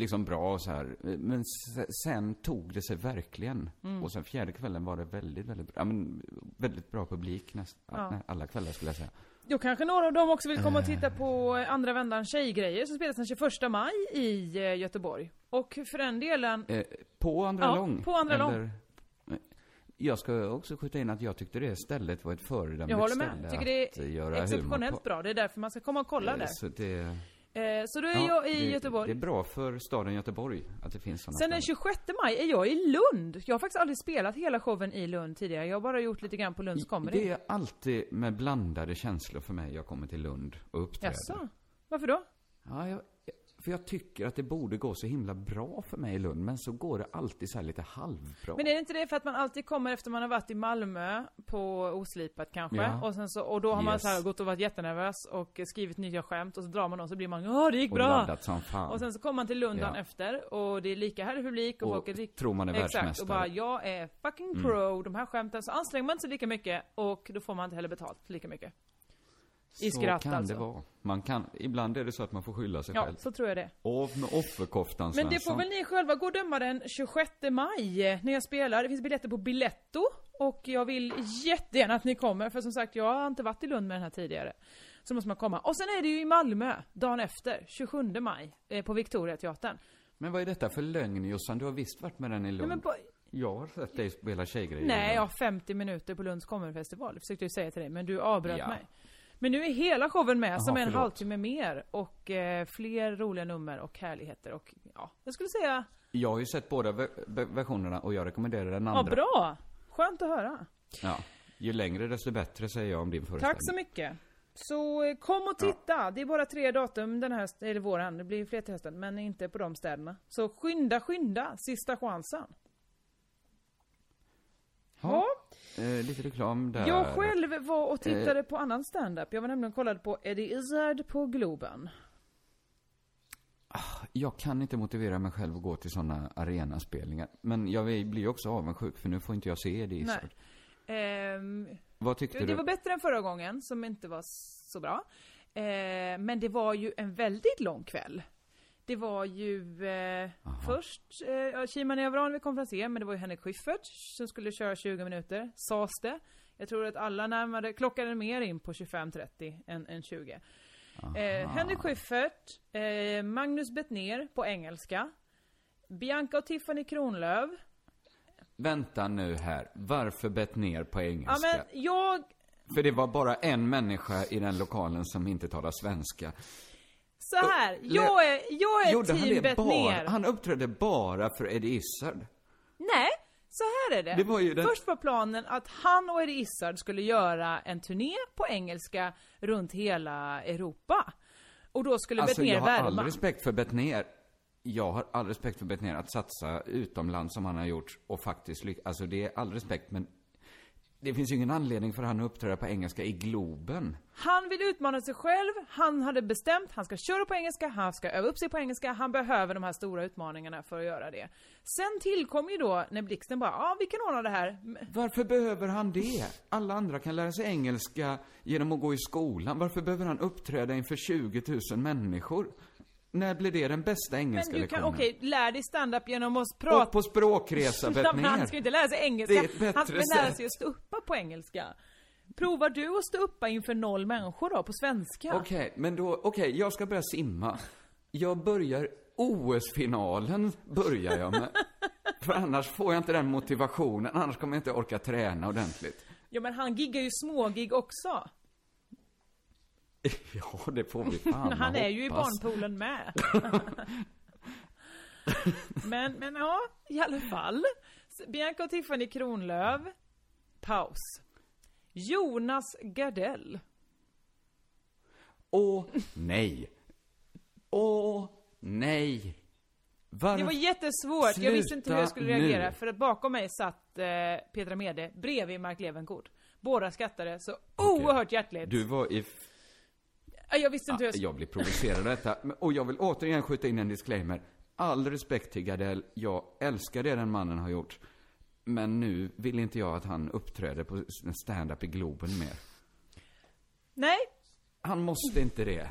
Liksom bra och så här. Men se- sen tog det sig verkligen. Mm. Och sen fjärde kvällen var det väldigt, väldigt bra. Ja, men väldigt bra publik nästan. Ja. Alla kvällar skulle jag säga. Då kanske några av dem också vill komma och titta på andra vändan Tjejgrejer som spelas den 21 maj i eh, Göteborg. Och för den delen, Eh, på andra Ja, lång? på andra lång. Eller- Jag ska också skjuta in att jag tyckte det stället var ett föredömligt jag håller ställe med, tycker det är exceptionellt bra. Det är därför man ska komma och kolla Eh, där. Så det, Eh, så då är ja, jag i det, Göteborg. Det är bra för staden Göteborg att det finns sådana Sen den 26 maj är jag i Lund. Jag har faktiskt aldrig spelat hela showen i Lund tidigare. Jag har bara gjort lite grann på Lunds comedy. Det är alltid med blandade känslor för mig jag kommer till Lund och uppträder. Jaså? Varför då? Ja, jag, för jag tycker att det borde gå så himla bra för mig i Lund, men så går det alltid så här lite halvbra. Men är det inte det för att man alltid kommer efter man har varit i Malmö på oslipat kanske? Ja. Och sen så, och då har man Yes. så här gått och varit jättenervös och skrivit nya skämt och så drar man dem så blir man ja det gick och bra! som fan. Och sen så kommer man till Lund Ja. efter och det är lika härlig publik och, Och folk är lik- tror man är Exakt, världsmästare. och bara jag är fucking pro, de här skämten, så anstränger man inte sig lika mycket och då får man inte heller betalt lika mycket. I så skratt kan alltså. det vara. Man kan, ibland är det så att man får skylla sig Ja, själv. så tror jag det. Av med offerkoftan, Men det får väl ni själva gå och döma den 26 maj eh, när jag spelar. Det finns biljetter på Biletto. Och jag vill jättegärna att ni kommer, för som sagt jag har inte varit i Lund med den här tidigare. Så måste man komma. Och sen är det ju i Malmö, dagen efter, 27 maj, eh, på Victoriateatern. Men vad är detta för lögn, Jossan? Du har visst varit med den i Lund. Nej, på, Jag har sett dig spela tjejgrejer. nej, jag har 50 minuter på Lunds comedyfestival. Det försökte jag säga till dig, men du avbröt Ja. mig. Men nu är hela showen med, som Jaha, är en förlåt. halvtimme mer. Och eh, fler roliga nummer och härligheter. Och ja, jag skulle säga, Jag har ju sett båda ver- ver- versionerna och jag rekommenderar den ja andra. bra! Skönt att höra. Ja. Ju längre desto bättre säger jag om din föreställning. Tack så mycket. Så eh, kom och titta. Det är bara tre datum den här, eller våren. Det blir fler till hösten, men inte på de städerna. Så skynda, skynda. Sista chansen. Ja. Eh, lite reklam där. Jag själv var och tittade på annan stand-up. Jag var nämligen kollade på Eddie Izzard på Globen. Jag kan inte motivera mig själv att gå till sådana arenaspelningar. Men jag blir också avundsjuk för nu får inte jag se det Nej. Izzard. Ehm, Vad tyckte det du? var bättre än förra gången, som inte var så bra. Ehm, men det var ju en väldigt lång kväll. Det var ju eh, först eh, ja, Kimanövran vid konferenser, men det var ju Henrik Schyffert som skulle köra 20 minuter, sades det. Jag tror att alla närmade, klockade mer in på 25-30 än, än 20. Eh, Henrik Schyffert, eh, Magnus Bettner på engelska, Bianca och Tiffany Kronlöf. Vänta nu här. Varför bett ner på Ja engelska? men jag, För det var bara en människa i den lokalen som inte talar svenska. Så här, jag är, jag är Gjorde han team det bara? Han uppträdde bara för Eddie Izzard. Nej, så här är det. Det var den- Först var planen att han och Eddie Izzard skulle göra en turné på engelska runt hela Europa. Och då skulle Alltså Bettner jag har all värma. respekt för Bettner. Jag har all respekt för Bettner att satsa utomlands som han har gjort och faktiskt lyckas. Alltså det är all respekt men det finns ju ingen anledning för han att uppträda på engelska i Globen. Han vill utmana sig själv, han hade bestämt, han ska köra på engelska, han ska öva upp sig på engelska, han behöver de här stora utmaningarna för att göra det. Sen tillkom ju då när Blixten bara, ja vi kan ordna det här. Varför behöver han det? Alla andra kan lära sig engelska genom att gå i skolan. Varför behöver han uppträda inför 20 000 människor? När blir det den bästa engelska Men du kan, okej, lär dig stand-up genom att Och prata. på språkresa, <laughs> men han ska ju inte lära sig engelska. Det är ett bättre han ska lära sig att stå uppa på engelska. Provar du att stå uppa inför noll människor då, på svenska? Okej, men då, okej, jag ska börja simma. Jag börjar, OS-finalen börjar jag med. <laughs> För annars får jag inte den motivationen, annars kommer jag inte orka träna ordentligt. Ja men han giggar ju smågig också. <laughs> Ja, det får vi fan <laughs> Han är ju i barnpoolen med. <laughs> men, men ja, i alla fall. Bianca och Tiffany Kronlöf. Paus. Jonas Gardell. Åh, nej. Åh, nej. Varför? Det var jättesvårt. Jag visste inte hur jag skulle Sluta reagera. nu. För att bakom mig satt eh, Petra Mede bredvid Mark Levengood. Båda skrattade så Okej. oerhört hjärtligt. Du var i... Ja, Jag visste inte hur Ah, jag skulle... jag blir provocerad av detta. Och jag vill återigen skjuta in en disclaimer. All respekt till Gardell. Jag älskar det den mannen har gjort. Men nu vill inte jag att han uppträder på stand-up i Globen mer. Nej, Han måste inte det.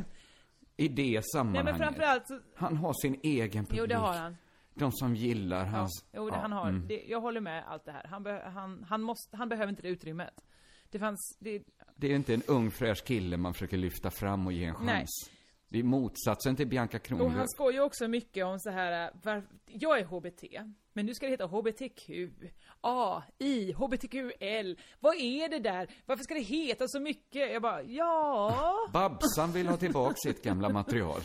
I det nej sammanhanget. men framförallt så... Han har sin egen publik. Jo, det har han. De som gillar Ja, hans... jo, det ja, han har. mm. Det, jag håller med allt det här. Han, be, han, han, måste, han behöver inte det utrymmet. Det fanns... Det, Det är inte en ung fräsch kille man försöker lyfta fram och ge en chans. Nej. Det är motsatsen till Bianca och Kronlöf. han skojar också mycket om så här, var, jag är HBT, men nu ska det heta HBTQ, A, I, HBTQL. Vad är det där? Varför ska det heta så mycket? Jag bara, ja... <laughs> Babsan vill ha tillbaka sitt gamla material.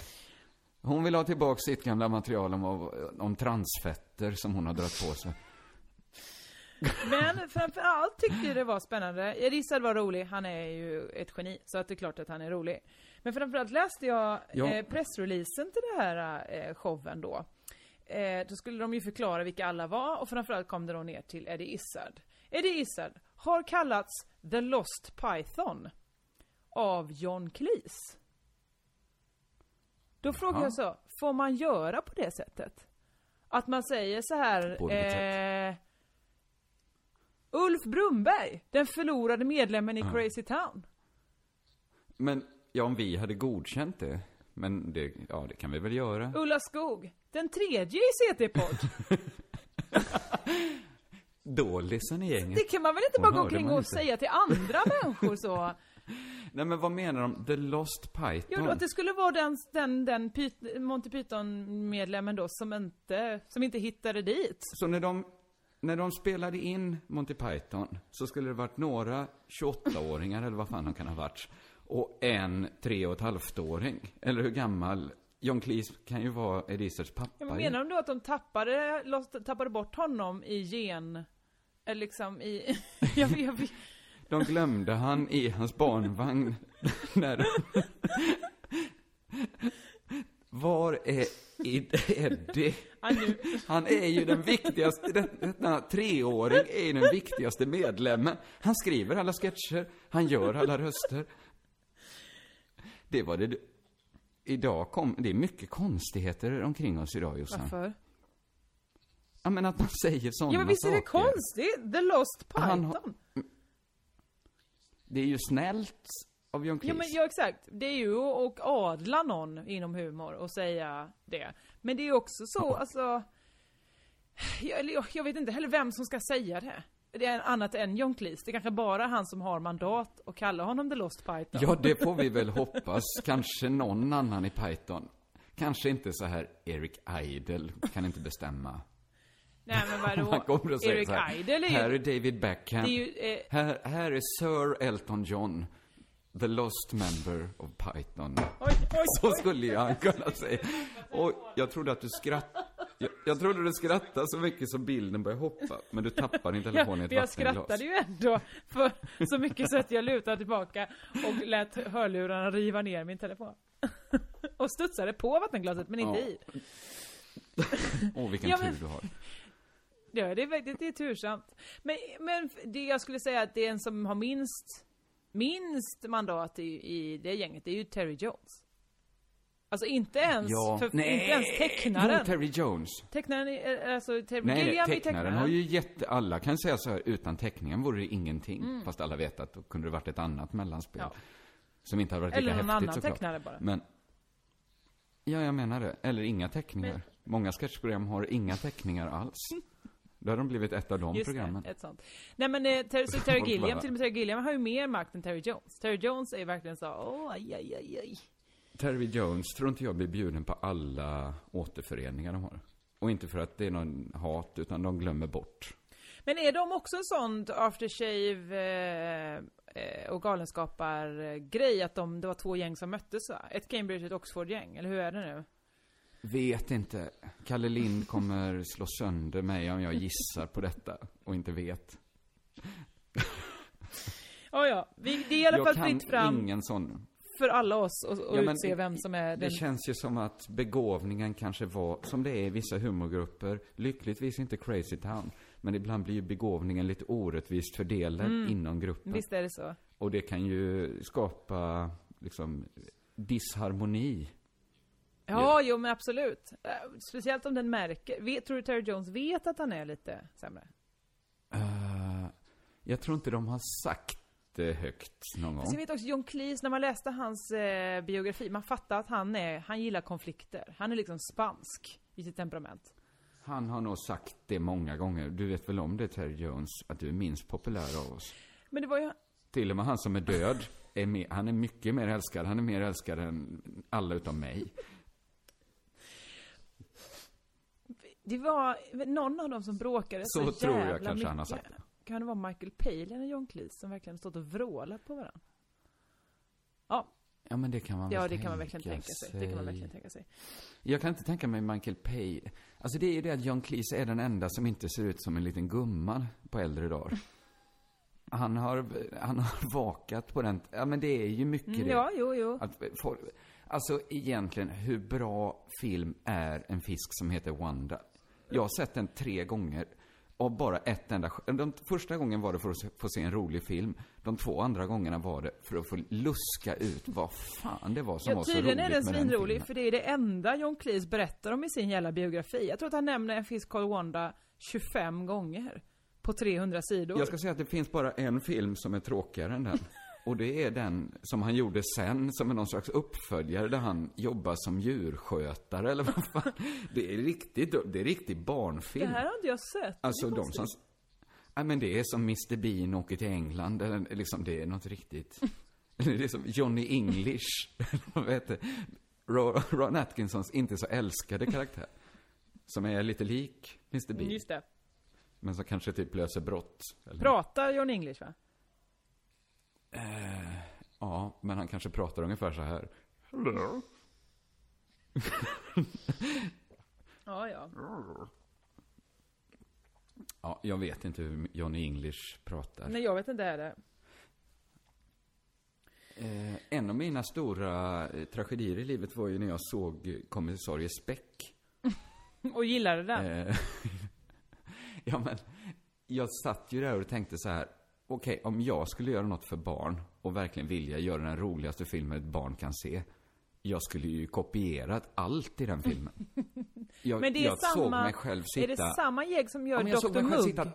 Hon vill ha tillbaka sitt gamla material om, om transfetter som hon har dragit på sig. Men framförallt tyckte jag det var spännande. Erisad var rolig, han är ju ett geni, så att det är klart att han är rolig. Men framförallt läste jag Ja. eh, pressreleasen till den här eh, showen då. Eh, då skulle de ju förklara vilka alla var och framförallt kom det då ner till Eddie Izzard. Eddie Izzard har kallats The Lost Python av John Cleese. Då frågar jag så, får man göra på det sättet? Att man säger så här... Eh, Ulf Brumberg, den förlorade medlemmen i Crazy Town. Men, ja, om vi hade godkänt det. Men det, ja, det kan vi väl göra. Ulla Skog, den tredje i CT-podd. <laughs> Dålisen i gänget. Det kan man väl inte bara Hon gå hörde omkring och inte. säga till andra <laughs> människor så? Nej, men vad menar de? The Lost Python? Jo, att det skulle vara den, den, den Pyth- Monty Python-medlemmen då som inte, som inte hittade dit. Så när de, när de spelade in Monty Python så skulle det varit några 28-åringar eller vad fan de kan ha varit. Och en tre och ett halvt-åring. Eller hur gammal? John Cleese kan ju vara Edisards pappa. Ja, men menar de då att de tappade, tappade bort honom i gen... Eller liksom i... <laughs> jag, vet- jag, vet- De glömde han i hans barnvagn. <laughs> när. Var är <laughs> Ed- Eddie? Han är ju den viktigaste, den- denna treåring är ju den viktigaste medlemmen. Han skriver alla sketcher, han gör alla röster. Det var det. Idag kom, det är mycket konstigheter omkring oss idag Jossan. varför? Ja men att man säger sådana Ja men visst är det saker. konstigt? The Lost Python. Han har- Det är ju snällt av John Ja Cleese. men ja, exakt. Det är ju att adla någon inom humor och säga det. Men det är ju också så, alltså... Jag, jag, jag vet inte heller vem som ska säga det. Det är annat än John Cleese. Det är kanske bara han som har mandat att kalla honom The Lost Python. Ja, det får vi väl hoppas. Kanske någon annan i Python. Kanske inte så här, Eric Idle kan inte bestämma. Nej men vadå? <laughs> Man kommer och säger Eric så här, Idle är ju... här är David Beckham. Ju, eh, här, här är Sir Elton John. The lost member of Python. oj, oj, <laughs> Så skulle han kunna säga. Och jag trodde att du skrattade. Jag, jag trodde du skrattade så mycket så bilden började hoppa. Men du tappade din telefon i ett jag vattenglas. skrattade ju ändå för så mycket så att jag lutade tillbaka och lät hörlurarna riva ner min telefon. <laughs> Och studsade på vattenglaset men inte Ja. i. <laughs> Åh, vilken Ja, men- tur du har. Ja, det är det är tursamt. Men, men det jag skulle säga att det är en som har minst, minst mandat i, i det gänget, det är ju Terry Jones. Alltså inte ens, för, inte ens tecknaren. Jo, Terry Jones. Tecknaren, är- alltså Terry Nej, Gilliam är tecknaren har ju jätte... Alla kan säga så här, utan teckningen vore det ingenting. Fast alla vet att då kunde det varit ett annat mellanspel. Mm. Ja. Som inte hade varit Eller lika någon häftigt annan såklart. tecknare bara. Men... Ja, jag menar det. Eller inga teckningar. Men- Många sketchprogram har inga teckningar alls. <laughs> Då har de blivit ett av de Just programmen. det, ett sånt. Nej men eh, Terry, så Terry Gilliam, till och med Terry Gilliam har ju mer makt än Terry Jones. Terry Jones är verkligen så, åh, aj, aj, aj, aj. Terry Jones tror inte jag blir bjuden på alla återföreningar de har. Och inte för att det är någon hat, utan de glömmer bort. Men är de också en sån aftershave, eh, eh, och galenskapar-grej, att de, det var två gäng som möttes va? Ett Cambridge och ett Oxford-gäng, eller hur är det nu? Vet inte. Kalle Lind kommer slå sönder mig om jag gissar på detta och inte vet. Ja, ja, vi, det är i alla jag fall fritt fram ingen sån. för alla oss att Ja, men utse vem som är den... Det känns ju som att begåvningen kanske var, som det är i vissa humorgrupper, lyckligtvis inte Crazy Town, men ibland blir ju begåvningen lite orättvist fördelad inom gruppen. Visst är det så? Och det kan ju skapa, liksom, disharmoni. Ja, jo men absolut. Eh, Speciellt om den märker. Vet, tror du Terry Jones vet att han är lite sämre? Eh, jag tror inte de har sagt det högt någon Fast jag gång. vet också John Cleese, när man läste hans eh, biografi, man fattar att han är, han gillar konflikter. Han är liksom spansk i sitt temperament. Han har nog sagt det många gånger. Du vet väl om det, Terry Jones, att du är minst populär av oss. Men det var ju, Till och med han som är död, är mer, han är mycket mer älskad. Han är mer älskad än alla utom mig. Det var någon av dem som bråkade så, Så tror jag jävla kanske mycket. han har sagt det. Kan det vara Michael Palin och John Cleese som verkligen stått och vrålat på varandra? Ja, Ja, men det kan man ja väl det kan man verkligen tänka sig. Det kan man verkligen tänka sig. Jag kan inte tänka mig Michael Pay. Alltså det är ju det att John Cleese är den enda som inte ser ut som en liten gumma på äldre dagar. <laughs> Han har, han har vakat på den, ja men det är ju mycket Mm, det. ja, jo, jo. Att folk, alltså egentligen, hur bra film är en fisk som heter Wanda? Jag har sett den tre gånger. Av bara ett enda. Den första gången var det för att få se en rolig film. De två andra gångerna var det för att få luska ut vad fan det var som Ja, var så tydligen roligt är den med den svinrolig, filmen. för det är det enda John Cleese berättar om i sin jävla biografi. Jag tror att han nämner en fisk called Wanda 25 gånger. På 300 sidor. Jag ska säga att det finns bara en film som är tråkigare än den. Och det är den som han gjorde sen, som är någon slags uppföljare där han jobbar som djurskötare eller vad fan. Det är riktigt, det är riktig Det barnfilm. här har inte jag sett. Alltså Det de som... Nej men det är som Mr Bean åker till England, eller liksom det är något riktigt. Eller <laughs> det är som Johnny English, vad heter Ron, Ron Atkinsons inte så älskade karaktär. Som är lite lik Mr Bean, Just det. men som kanske typ löser brott. Eller, Pratar John English va? Ja, men han kanske pratar ungefär så här. Hello. <laughs> Ja, ja. Ja, jag vet inte hur Johnny English pratar. Nej, jag vet inte heller. Eh, en av mina stora eh, tragedier i livet var ju när jag såg eh, kommissarie Speck. <laughs> Och gillade den. Eh, <laughs> ja, men jag satt ju där och tänkte så här. Okej, om jag skulle göra något för barn och verkligen vilja göra den roligaste filmen ett barn kan se. Jag skulle ju kopierat allt i den filmen. <laughs> Jag, Men det är jag såg samma... mig själv sitta... Är det samma gäng som gör Ja, såg Dr. mig själv Mugg? sitta...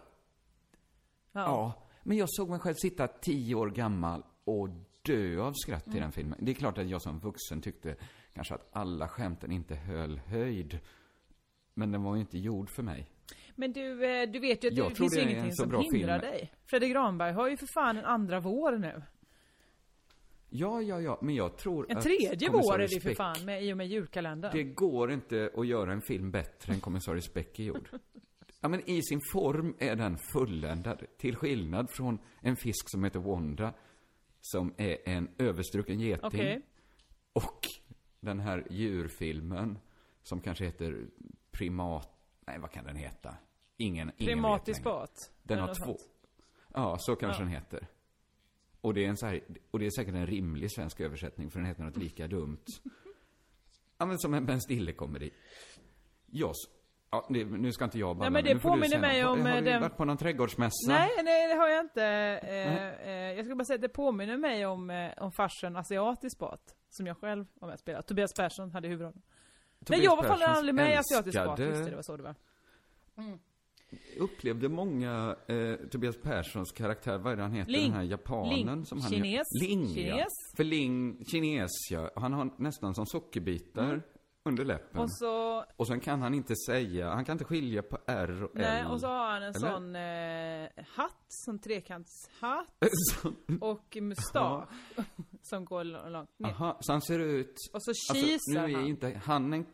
Ja. men jag såg mig själv sitta tio år gammal och dö av skratt Mm. i den filmen. Det är klart att jag som vuxen tyckte kanske att alla skämten inte höll höjd. Men den var ju inte gjord för mig. Men du, eh, du vet ju att Jag det finns det en ingenting som hindrar film. dig. Fredrik Granberg har ju för fan en andra vår nu. Ja, ja, ja, men jag tror En att tredje Kommissarie vår är det för fan med, i och med julkalendern. Det går inte att göra en film bättre än Kommissarie Speck är gjord. <laughs> Ja, men i sin form är den fulländad. Till skillnad från en fisk som heter Wanda, som är en överstruken geting. Okej. Och den här djurfilmen, som kanske heter Primat... Nej, vad kan den heta? Ingen, ingen längre. pat. Den har två. sånt. Ja, så kanske Ja. den heter. Och det, är en så här, och det är säkert en rimlig svensk översättning, för den heter något lika dumt. Ja, men som en Ben Stiller-komedi. Jag, s- ja, det, nu ska inte jag bara... Nej, men det du påminner mig om, Har eh, du den- varit på någon trädgårdsmässa? Nej, nej det har jag inte. Eh, eh, jag ska bara säga att det påminner mig om, eh, om farsen asiatisk bat. Som jag själv var med och spelade. Tobias Persson hade huvudrollen. Nej, Tobias jag var fan aldrig med i asiatisk älskade- Just det, det var så det var. Upplevde många eh, Tobias Perssons karaktär, vad är det han heter, Ling. den här japanen Ling. som han Kines. Ling, ja. Kines. För Ling, kines ja. Han har nästan som sockerbitar under läppen. Mm. Och så, Och sen kan han inte säga, han kan inte skilja på R och nej, L. och så har han en Eller? sån eh, hatt, sån trekantshatt. <laughs> Så- Och mustasch. <laughs> som går långt ner. Aha, så han ser ut... Och så Alltså, kisar nu är han. inte han en...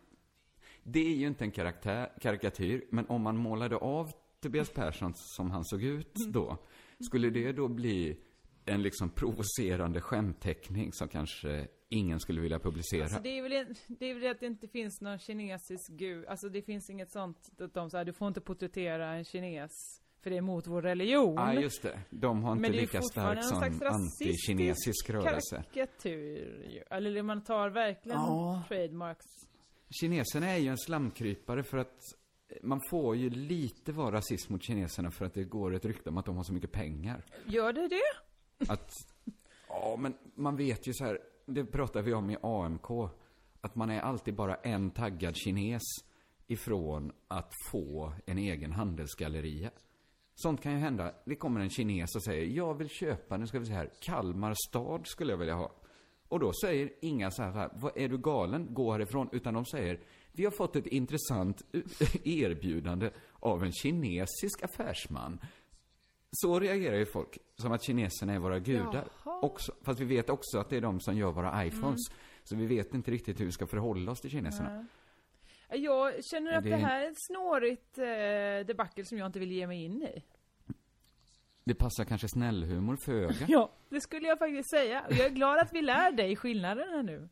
Det är ju inte en karaktär, karikatyr, men om man målade av Tobias Persson som han såg ut Mm. då, skulle det då bli en liksom provocerande skämtteckning som kanske ingen skulle vilja publicera. Alltså det är väl, en, det är väl att det inte finns någon kinesisk gud, alltså det finns inget sånt, att de säger du får inte porträttera en kines, för det är emot vår religion. Ja, just det. De har inte Men det är lika fortfarande stark som slags rasistisk antikinesisk rörelse. Karikatyr ju. Eller man tar verkligen Ja. trademarks. Kineserna är ju en slamkrypare för att man får ju lite vara rasist mot kineserna för att det går ett rykte om att de har så mycket pengar. Gör det det? Att, ja men man vet ju så här, det pratar vi om i AMK, att man är alltid bara en taggad kines ifrån att få en egen handelsgalleria. Sånt kan ju hända. Det kommer en kines och säger, jag vill köpa, nu ska vi se här, Kalmar stad skulle jag vilja ha. Och då säger inga så här, vad är du galen, gå härifrån, utan de säger, vi har fått ett intressant <laughs> erbjudande av en kinesisk affärsman. Så reagerar ju folk, som att kineserna är våra gudar. Också, fast vi vet också att det är de som gör våra iPhones. Så vi vet inte riktigt hur vi ska förhålla oss till kineserna. Jag känner att Det- det här är ett snårigt eh, debacle som jag inte vill ge mig in i. Det passar kanske snällhumor föga. <laughs> Ja, det skulle jag faktiskt säga. Och Jag är glad att vi lär dig skillnaden här nu.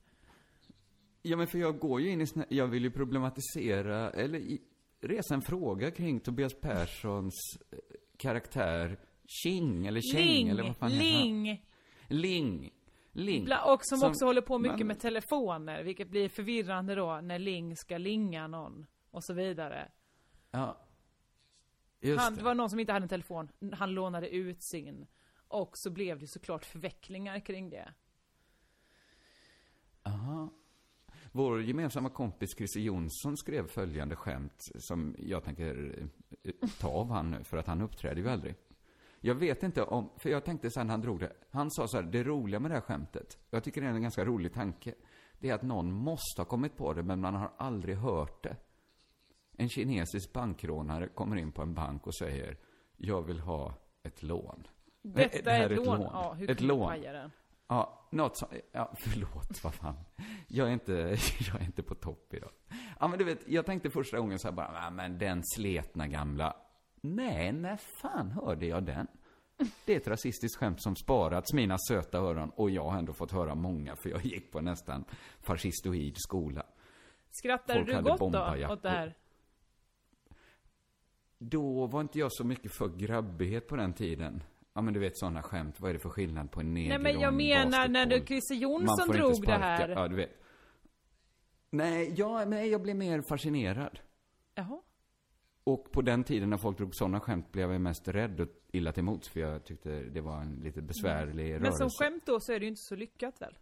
Ja, men för jag går ju in i snä... Jag vill ju problematisera, eller i... resa en fråga kring Tobias Perssons eh, karaktär Ching, eller Cheng, Ling, eller vad fan heter? Ling. Ling. Ling. Bla- Och som, också håller på mycket men- med telefoner, vilket blir förvirrande då när Ling ska linga någon. Och så vidare. Ja. Just Han, det. det var någon som inte hade en telefon, han lånade ut sin. Och så blev det såklart förvecklingar kring det. Aha. Vår gemensamma kompis Christer Jonsson skrev följande skämt som jag tänker eh, ta av han nu, för att han uppträder ju aldrig. Jag vet inte om, för jag tänkte sen han drog det, han sa så här, det roliga med det här skämtet, jag tycker det är en ganska rolig tanke, det är att någon måste ha kommit på det, men man har aldrig hört det. En kinesisk bankrånare kommer in på en bank och säger, jag vill ha ett lån. Nej, Detta det är ett lån. Ja, hur ett kan du lån. paja den? Ja, något som, ja, <laughs> förlåt, vad fan. Jag är inte, <laughs> jag är inte på topp idag. Ja, men du vet, jag tänkte första gången så här bara, ja, men den sletna gamla. Nej, när fan hörde jag den? Det är ett rasistiskt skämt som sparats mina söta öron och jag har ändå fått höra många för jag gick på nästan fascistoid skola. Skrattade Folk du gott då åt det här? Då var inte jag så mycket för grabbighet på den tiden. Ja men du vet sådana skämt, vad är det för skillnad på en neger Nej men jag en menar när du? Christer Jonsson drog det här. Ja, du vet. Nej, jag, nej, jag blev mer fascinerad. Jaha. Och på den tiden när folk drog sådana skämt blev jag mest rädd och illa till mots för jag tyckte det var en lite besvärlig Men rörelse. som skämt då så är det ju inte så lyckat väl?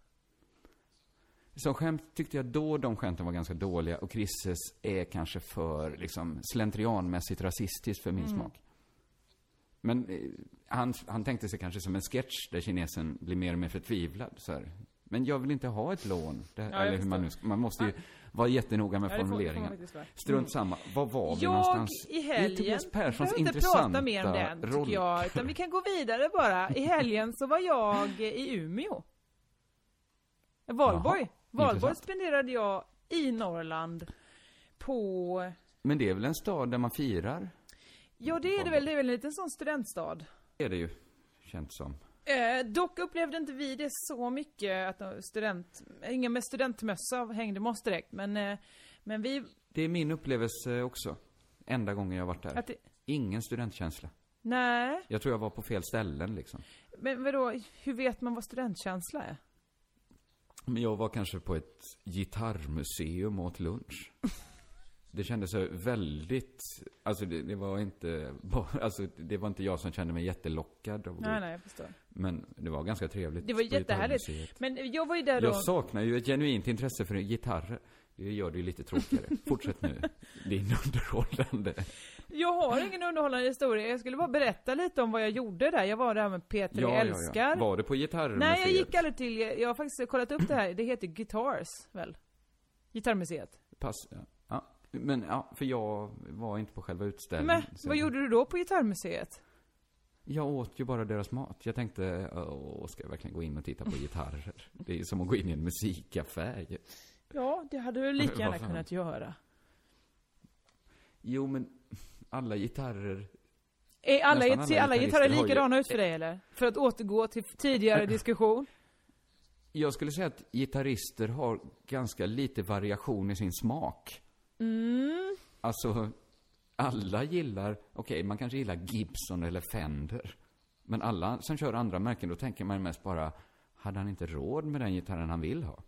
Som skämt tyckte jag då de skämten var ganska dåliga och Chrisses är kanske för liksom slentrianmässigt rasistiskt för min Mm. smak. Men eh, han, han tänkte sig kanske som en sketch där kinesen blir mer och mer förtvivlad. Så här. Men jag vill inte ha ett lån. Det, jag eller hur man nu ska, Man måste ju vara jättenoga med Ja, formuleringen. vara. Mm. Strunt samma. Var var vi Jag någonstans? i Det är helgen, Tobias Perssons intressanta prata mer om den roll. jag, utan vi kan gå vidare bara. I helgen så var jag i Umeå. Valborg. Jaha, Valborg spenderade jag i Norrland på, Men det är väl en stad där man firar? ja det är det väl, det är väl en liten sån studentstad. Det är det ju. Känns som. Eh, dock upplevde inte vi det så mycket att de student, ingen med studentmössa hängde med oss direkt, men, eh, men vi, Det är min upplevelse också. Enda gången jag varit där. det, Ingen studentkänsla. nej, Jag tror jag var på fel ställen liksom. men vadå, hur vet man vad studentkänsla är? Men jag var kanske på ett gitarrmuseum och åt lunch. Det kändes så väldigt, alltså det, det var inte, <laughs> alltså det var inte jag som kände mig jättelockad av Nej, nej, jag förstår. Men det var ganska trevligt. Det var jättehärligt. Men jag var ju där då, Jag saknar ju ett genuint intresse för gitarrer. Det gör det ju lite tråkigare. Fortsätt nu. Din underhållande. jag har ingen underhållande historia, jag skulle bara berätta lite om vad jag gjorde där. Jag var där med Peter Älskar. Var det på gitarrmuseet? Nej, jag gick aldrig till, jag har faktiskt kollat upp det här, det heter Guitars, väl? Gitarrmuseet. Pass, ja. ja. Men ja, för jag var inte på själva utställningen. Men, vad gjorde du då på Gitarrmuseet? Jag åt ju bara deras mat. Jag tänkte, åh, ska jag verkligen gå in och titta på gitarrer? Det är ju som att gå in i en musikaffär. Ja, det hade du lika gärna kunnat göra. Jo, men alla gitarrer Är alla, alla ser alla gitarrer likadana ut för dig eller? För att återgå till tidigare <laughs> diskussion. Jag skulle säga att gitarrister har ganska lite variation i sin smak. Mm. Alltså, alla gillar, okej, man kanske gillar Gibson eller Fender. Men alla som kör andra märken, då tänker man mest bara, hade han inte råd med den gitarren han vill ha?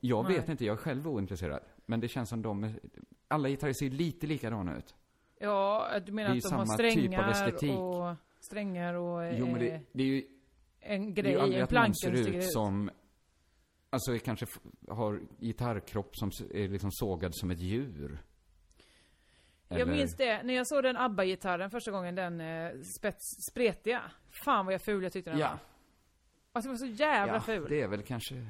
Jag Nej. vet inte, jag är själv ointresserad. Men det känns som de, är, alla gitarrister ser lite likadana ut. Ja, du menar Det att de har typ av strängar estetik. och strängar och Jo, men eh, det, det är ju, en det är grej, ju aldrig en att någon planka ser ut som, alltså kanske har gitarrkropp som är liksom sågad som ett djur. Jag Eller- minns det, när jag såg den ABBA-gitarren första gången, den eh, spets, spretiga. Fan vad jag ful jag tyckte den Ja. var. Alltså den var så jävla ja, ful. det är väl kanske,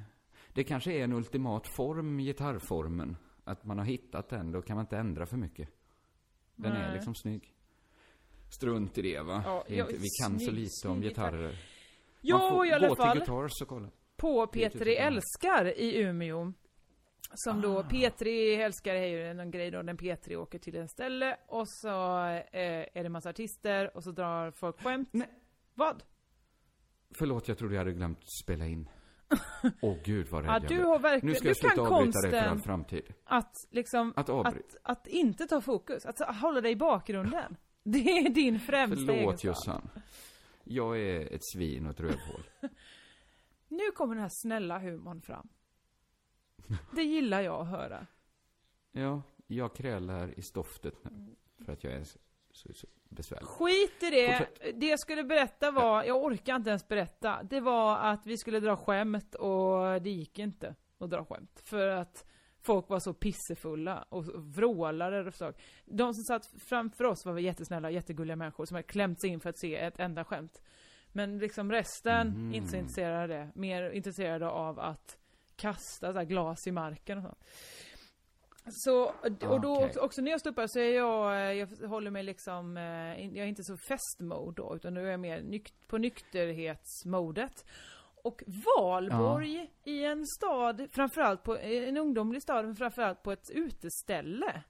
det kanske är en ultimat form, gitarrformen. Att man har hittat den, då kan man inte ändra för mycket. Den är Nej. liksom snygg. Strunt i det va? Ja, det är inte, vi kan så snygg, lite om gitarrer. Jo, Man får i alla gå fall. till Guitars och kolla. På Det är P3 typ så. Älskar i Umeå. Som Ah. då, P3 Älskar är ju någon grej då, när P3 åker till en ställe och så eh, är det massa artister och så drar folk skämt. Nej. Vad? Förlåt, jag trodde jag hade glömt spela in. Åh gud vad rädd Ja, du har verkligen, Nu ska jag sluta avbryta dig för all framtid. att liksom, Att att, att inte ta fokus, att hålla dig i bakgrunden. <laughs> Det är din främsta Förlåt egenskap. Jossan. Jag är ett svin och ett rövhål. <laughs> Nu kommer den här snälla humorn fram. Det gillar jag att höra. Ja, jag krälar i stoftet nu. För att jag är så, så, så besvärlig. Skit i det. Det jag skulle berätta var, jag orkar inte ens berätta. Det var att vi skulle dra skämt och det gick inte att dra skämt. För att folk var så pissefulla och vrålade och så. De som satt framför oss var jättesnälla, jättegulliga människor som hade klämt sig in för att se ett enda skämt. Men liksom resten, Mhm. inte så intresserade av det. Mer intresserade av att kasta så glas i marken och sånt. Så, och då Okej. också, också när jag står upp så är jag, eh, jag håller mig liksom, eh, jag är inte så festmode då, utan nu är jag mer nykt, på nykterhetsmodet. Och Valborg i en stad, framförallt på, en ungdomlig stad, men framförallt på ett uteställe.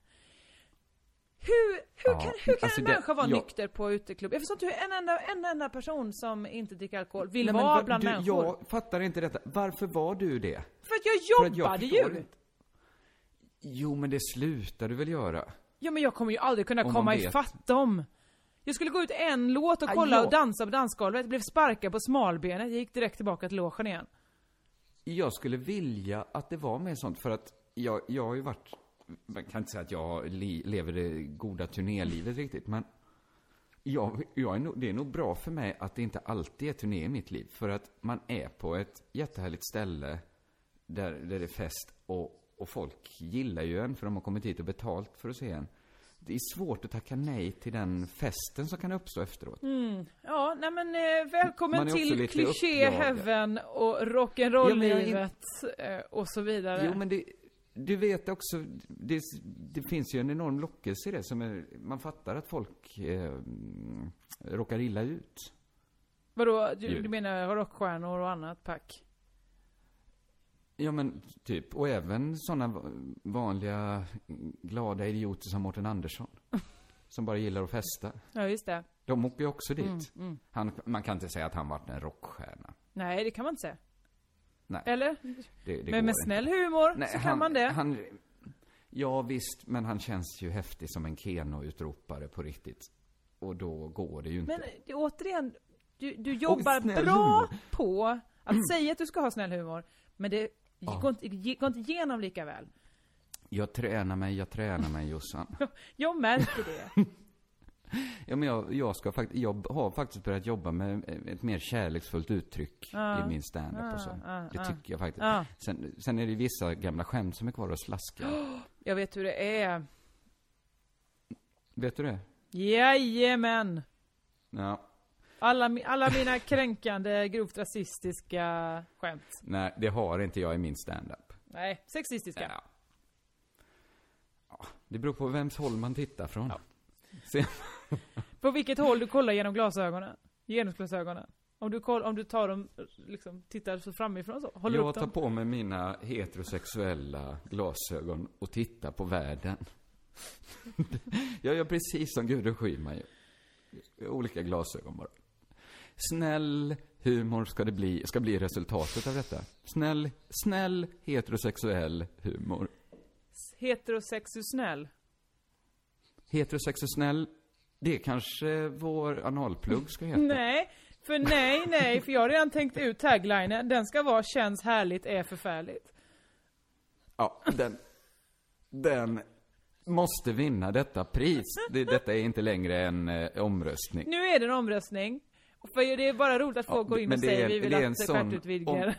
Hur, hur Ja, kan, hur kan alltså en det- människa vara jag- nykter på uteklubb? Jag förstår inte hur en enda, en enda person som inte dricker alkohol vill Nej, men vara vad- bland du, människor. Jag fattar inte detta. Varför var du det? För att jag För att jag jobbade ju! inte. Jo, men det slutar du väl göra? Ja men jag kommer ju aldrig kunna Om man komma vet. ifatt dem. Jag skulle gå ut en låt och kolla ja. och dansa på dansgolvet, blev sparkad på smalbenet, jag gick direkt tillbaka till logen igen. Jag skulle vilja att det var mer sånt, för att jag, jag har ju varit... Man kan inte säga att jag li, lever det goda turnélivet riktigt, men... Jag, jag är nog, det är nog bra för mig att det inte alltid är turné i mitt liv. För att man är på ett jättehärligt ställe där, där det är fest och, och folk gillar ju en för de har kommit hit och betalt för att se en. Det är svårt att tacka nej till den festen som kan uppstå efteråt. Ja, nej men eh, välkommen till kliché heaven och Ja, rock'n'roll-livet eh, och så vidare. Jo, men det, du vet också, det, det finns ju en enorm lockelse i det som är, man fattar att folk eh, mm, råkar illa ut. Vadå, du, du menar rockstjärnor och annat pack? Ja, men typ, och även sådana vanliga glada idioter som Mårten Andersson. <laughs> som bara gillar att festa. Ja, just det. De åker ju också dit. Mm, mm. Han, man kan inte säga att han varit en rockstjärna. Nej, det kan man inte säga. Nej, Eller? det, det men med inte. snäll humor Nej, så kan han, man det. Han, ja, visst, men han känns ju häftig som en Keno-utropare på riktigt. Och då går det ju inte. Men återigen, du, du jobbar bra humor. på att säga att du ska ha snäll humor, men det Ja. går, inte, går inte igenom lika väl. Jag tränar mig, jag tränar mig Jossan. <laughs> Jag märker det. <laughs> Ja, men jag, jag, ska fakt- jag har faktiskt börjat jobba med ett mer kärleksfullt uttryck Ja. i min standup och så. Ja, Det ja, tycker jag faktiskt. ja. Sen, sen är det vissa gamla skämt som är kvar och slaskar. <gasps> Jag vet hur det är. Vet du det? Jajamän! Ja. Alla, alla mina kränkande, grovt rasistiska skämt. Nej, det har inte jag i min standup. Nej, sexistiska. Ja. Ja, det beror på vems håll man tittar från. Se, På vilket håll du kollar genom glasögonen. Genusglasögonen. Om du, koll, om du tar dem, liksom, tittar så framifrån så. Håller jag tar på mig mina heterosexuella glasögon och tittar på världen. <laughs> jag gör precis som Gudrun Schyman gör. olika glasögon bara. Snäll humor ska det bli, ska bli resultatet av detta. Snäll, snäll heterosexuell humor. Heterosexuell. Heterosexuell, det kanske vår analplugg ska heta. <laughs> Nej, för nej, nej, för jag har redan tänkt ut taglinen. Den ska vara känns härligt, är förfärligt. Ja, den, den måste vinna detta pris. Det, detta är inte längre en eh, omröstning. Nu är det en omröstning. För det är bara roligt att folk Ja, går in och det är- säger vi vill det är att stjärtutvidgaren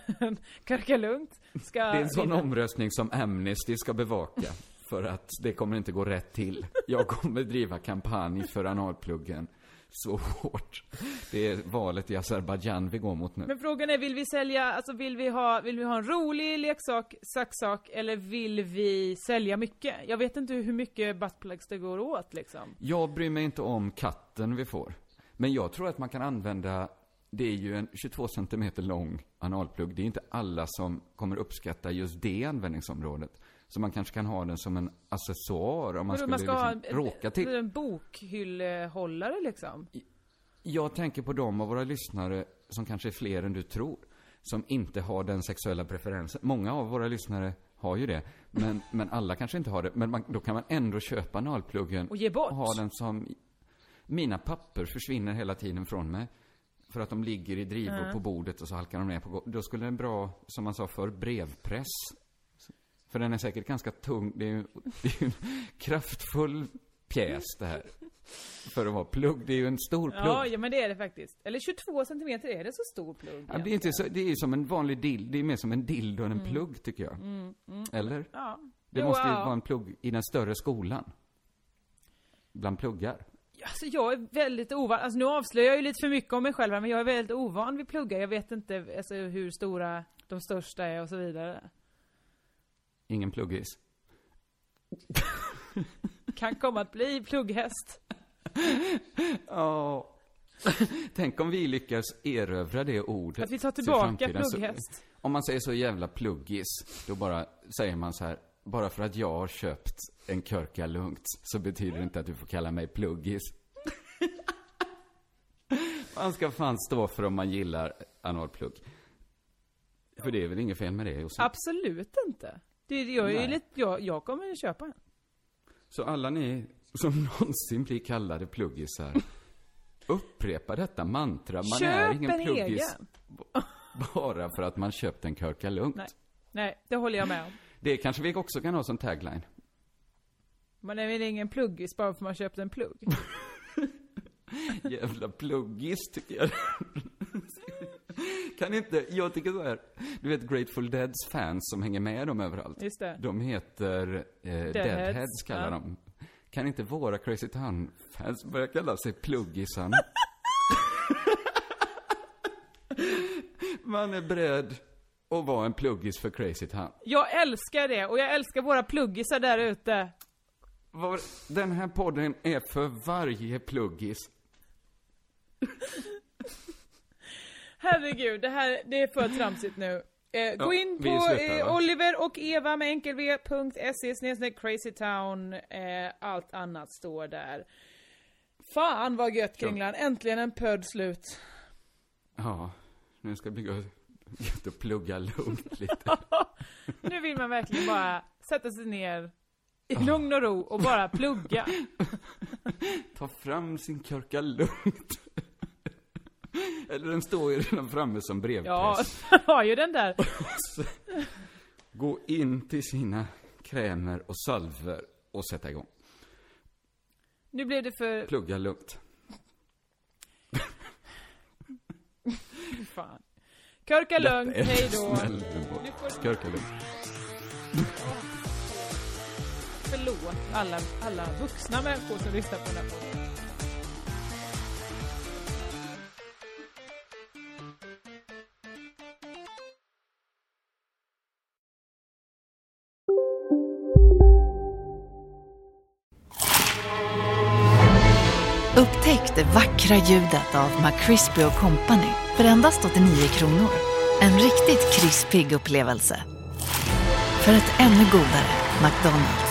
<laughs> Karka Lugnt ska Det är en sån vinna. <laughs> omröstning som Amnesty ska bevaka. För att det kommer inte gå rätt till. Jag kommer driva kampanj för analpluggen så hårt. Det är valet i Azerbajdzjan vi går mot nu. Men frågan är, vill vi sälja, alltså vill vi ha, vill vi ha en rolig leksak, saxsak, eller vill vi sälja mycket? Jag vet inte hur mycket buttplugs det går åt liksom. Jag bryr mig inte om katten vi får. Men jag tror att man kan använda, det är ju en 22 cm lång analplugg. Det är inte alla som kommer uppskatta just det användningsområdet. Så man kanske kan ha den som en accessoar om man skulle man ska ha liksom råka till. en bokhyllehållare liksom? Jag tänker på dem av våra lyssnare, som kanske är fler än du tror, som inte har den sexuella preferensen. Många av våra lyssnare har ju det, men, men alla kanske inte har det. Men man, då kan man ändå köpa analpluggen Och ge bort. ha den som... Mina papper försvinner hela tiden från mig. För att de ligger i drivor på bordet och så halkar de ner på golvet. Då skulle en bra, som man sa för brevpress. För den är säkert ganska tung. Det är ju det är ju en kraftfull pjäs det här. För att vara plugg. Det är ju en stor plugg. Ja, ja men det är det faktiskt. Eller 22 centimeter, är det så stor plugg? Ja, det är inte så, det är som en vanlig dill, det är mer som en dildo än en plugg tycker jag. Eller? Ja. Det Jo, måste ju ja. vara en plugg i den större skolan. Bland pluggar. Alltså jag är väldigt ovan, alltså nu avslöjar jag ju lite för mycket om mig själv här, men jag är väldigt ovan vid pluggar. Jag vet inte alltså, hur stora de största är och så vidare. Ingen pluggis. Kan komma att bli plugghäst. <laughs> Ja. Tänk om vi lyckas erövra det ordet. Att vi tar till tillbaka. Så- plugghäst. Om man säger så jävla pluggis, då bara säger man så här. Bara för att jag har köpt en körka lugnt så betyder det inte att du får kalla mig pluggis. <laughs> Man ska fan stå för om man gillar analplugg. För det är väl inget fel med det, Josef? Absolut inte. Det, jag, är lite, jag, jag kommer ju köpa en. Så alla ni som <laughs> någonsin blir kallade pluggisar, <laughs> upprepa detta mantra. Man är Köp ingen en pluggis egen. bara för att man köpt en körka lugnt. Nej. Nej, det håller jag med om. Det kanske vi också kan ha som tagline. Man är väl ingen pluggis bara för att man köpt en plugg? <laughs> Jävla pluggis, tycker jag. Kan inte, jag tycker så här. Du vet Grateful Deads fans som hänger med dem överallt. Just det. De heter eh, Deadheads, kallar ja. de. Kan inte våra Crazy Town-fans börja kalla sig pluggisarna? Man är beredd att vara en pluggis för Crazy Town. Jag älskar det, och jag älskar våra pluggisar där ute. Var, den här podden är för varje pluggis. Herregud, det här, det är för tramsigt nu. Eh, gå Ja, in på slutar, eh? Oliver och Eva med snedstreck crazytown. Eh, allt annat står där. Fan vad gött Kringlan, äntligen en podd slut. Ja, nu ska det bli gött gött att plugga lugnt lite. <laughs> Nu vill man verkligen bara sätta sig ner i lugn och ro och bara plugga. <laughs> Ta fram sin körka lugnt. Eller den står ju redan framme som brevpress. Ja, <laughs> har ju den där. Gå in till sina krämer och salver och sätta igång. Nu blev det för... Plugga lugnt. Fan. Körka lugnt, hej då. snäll Körka lugnt. Förlåt alla, alla vuxna människor som lyssnar på den här podden. Upptäck det vackra ljudet av McCrispy Company för endast 89 kronor. En riktigt krispig upplevelse. För ett ännu godare McDonalds.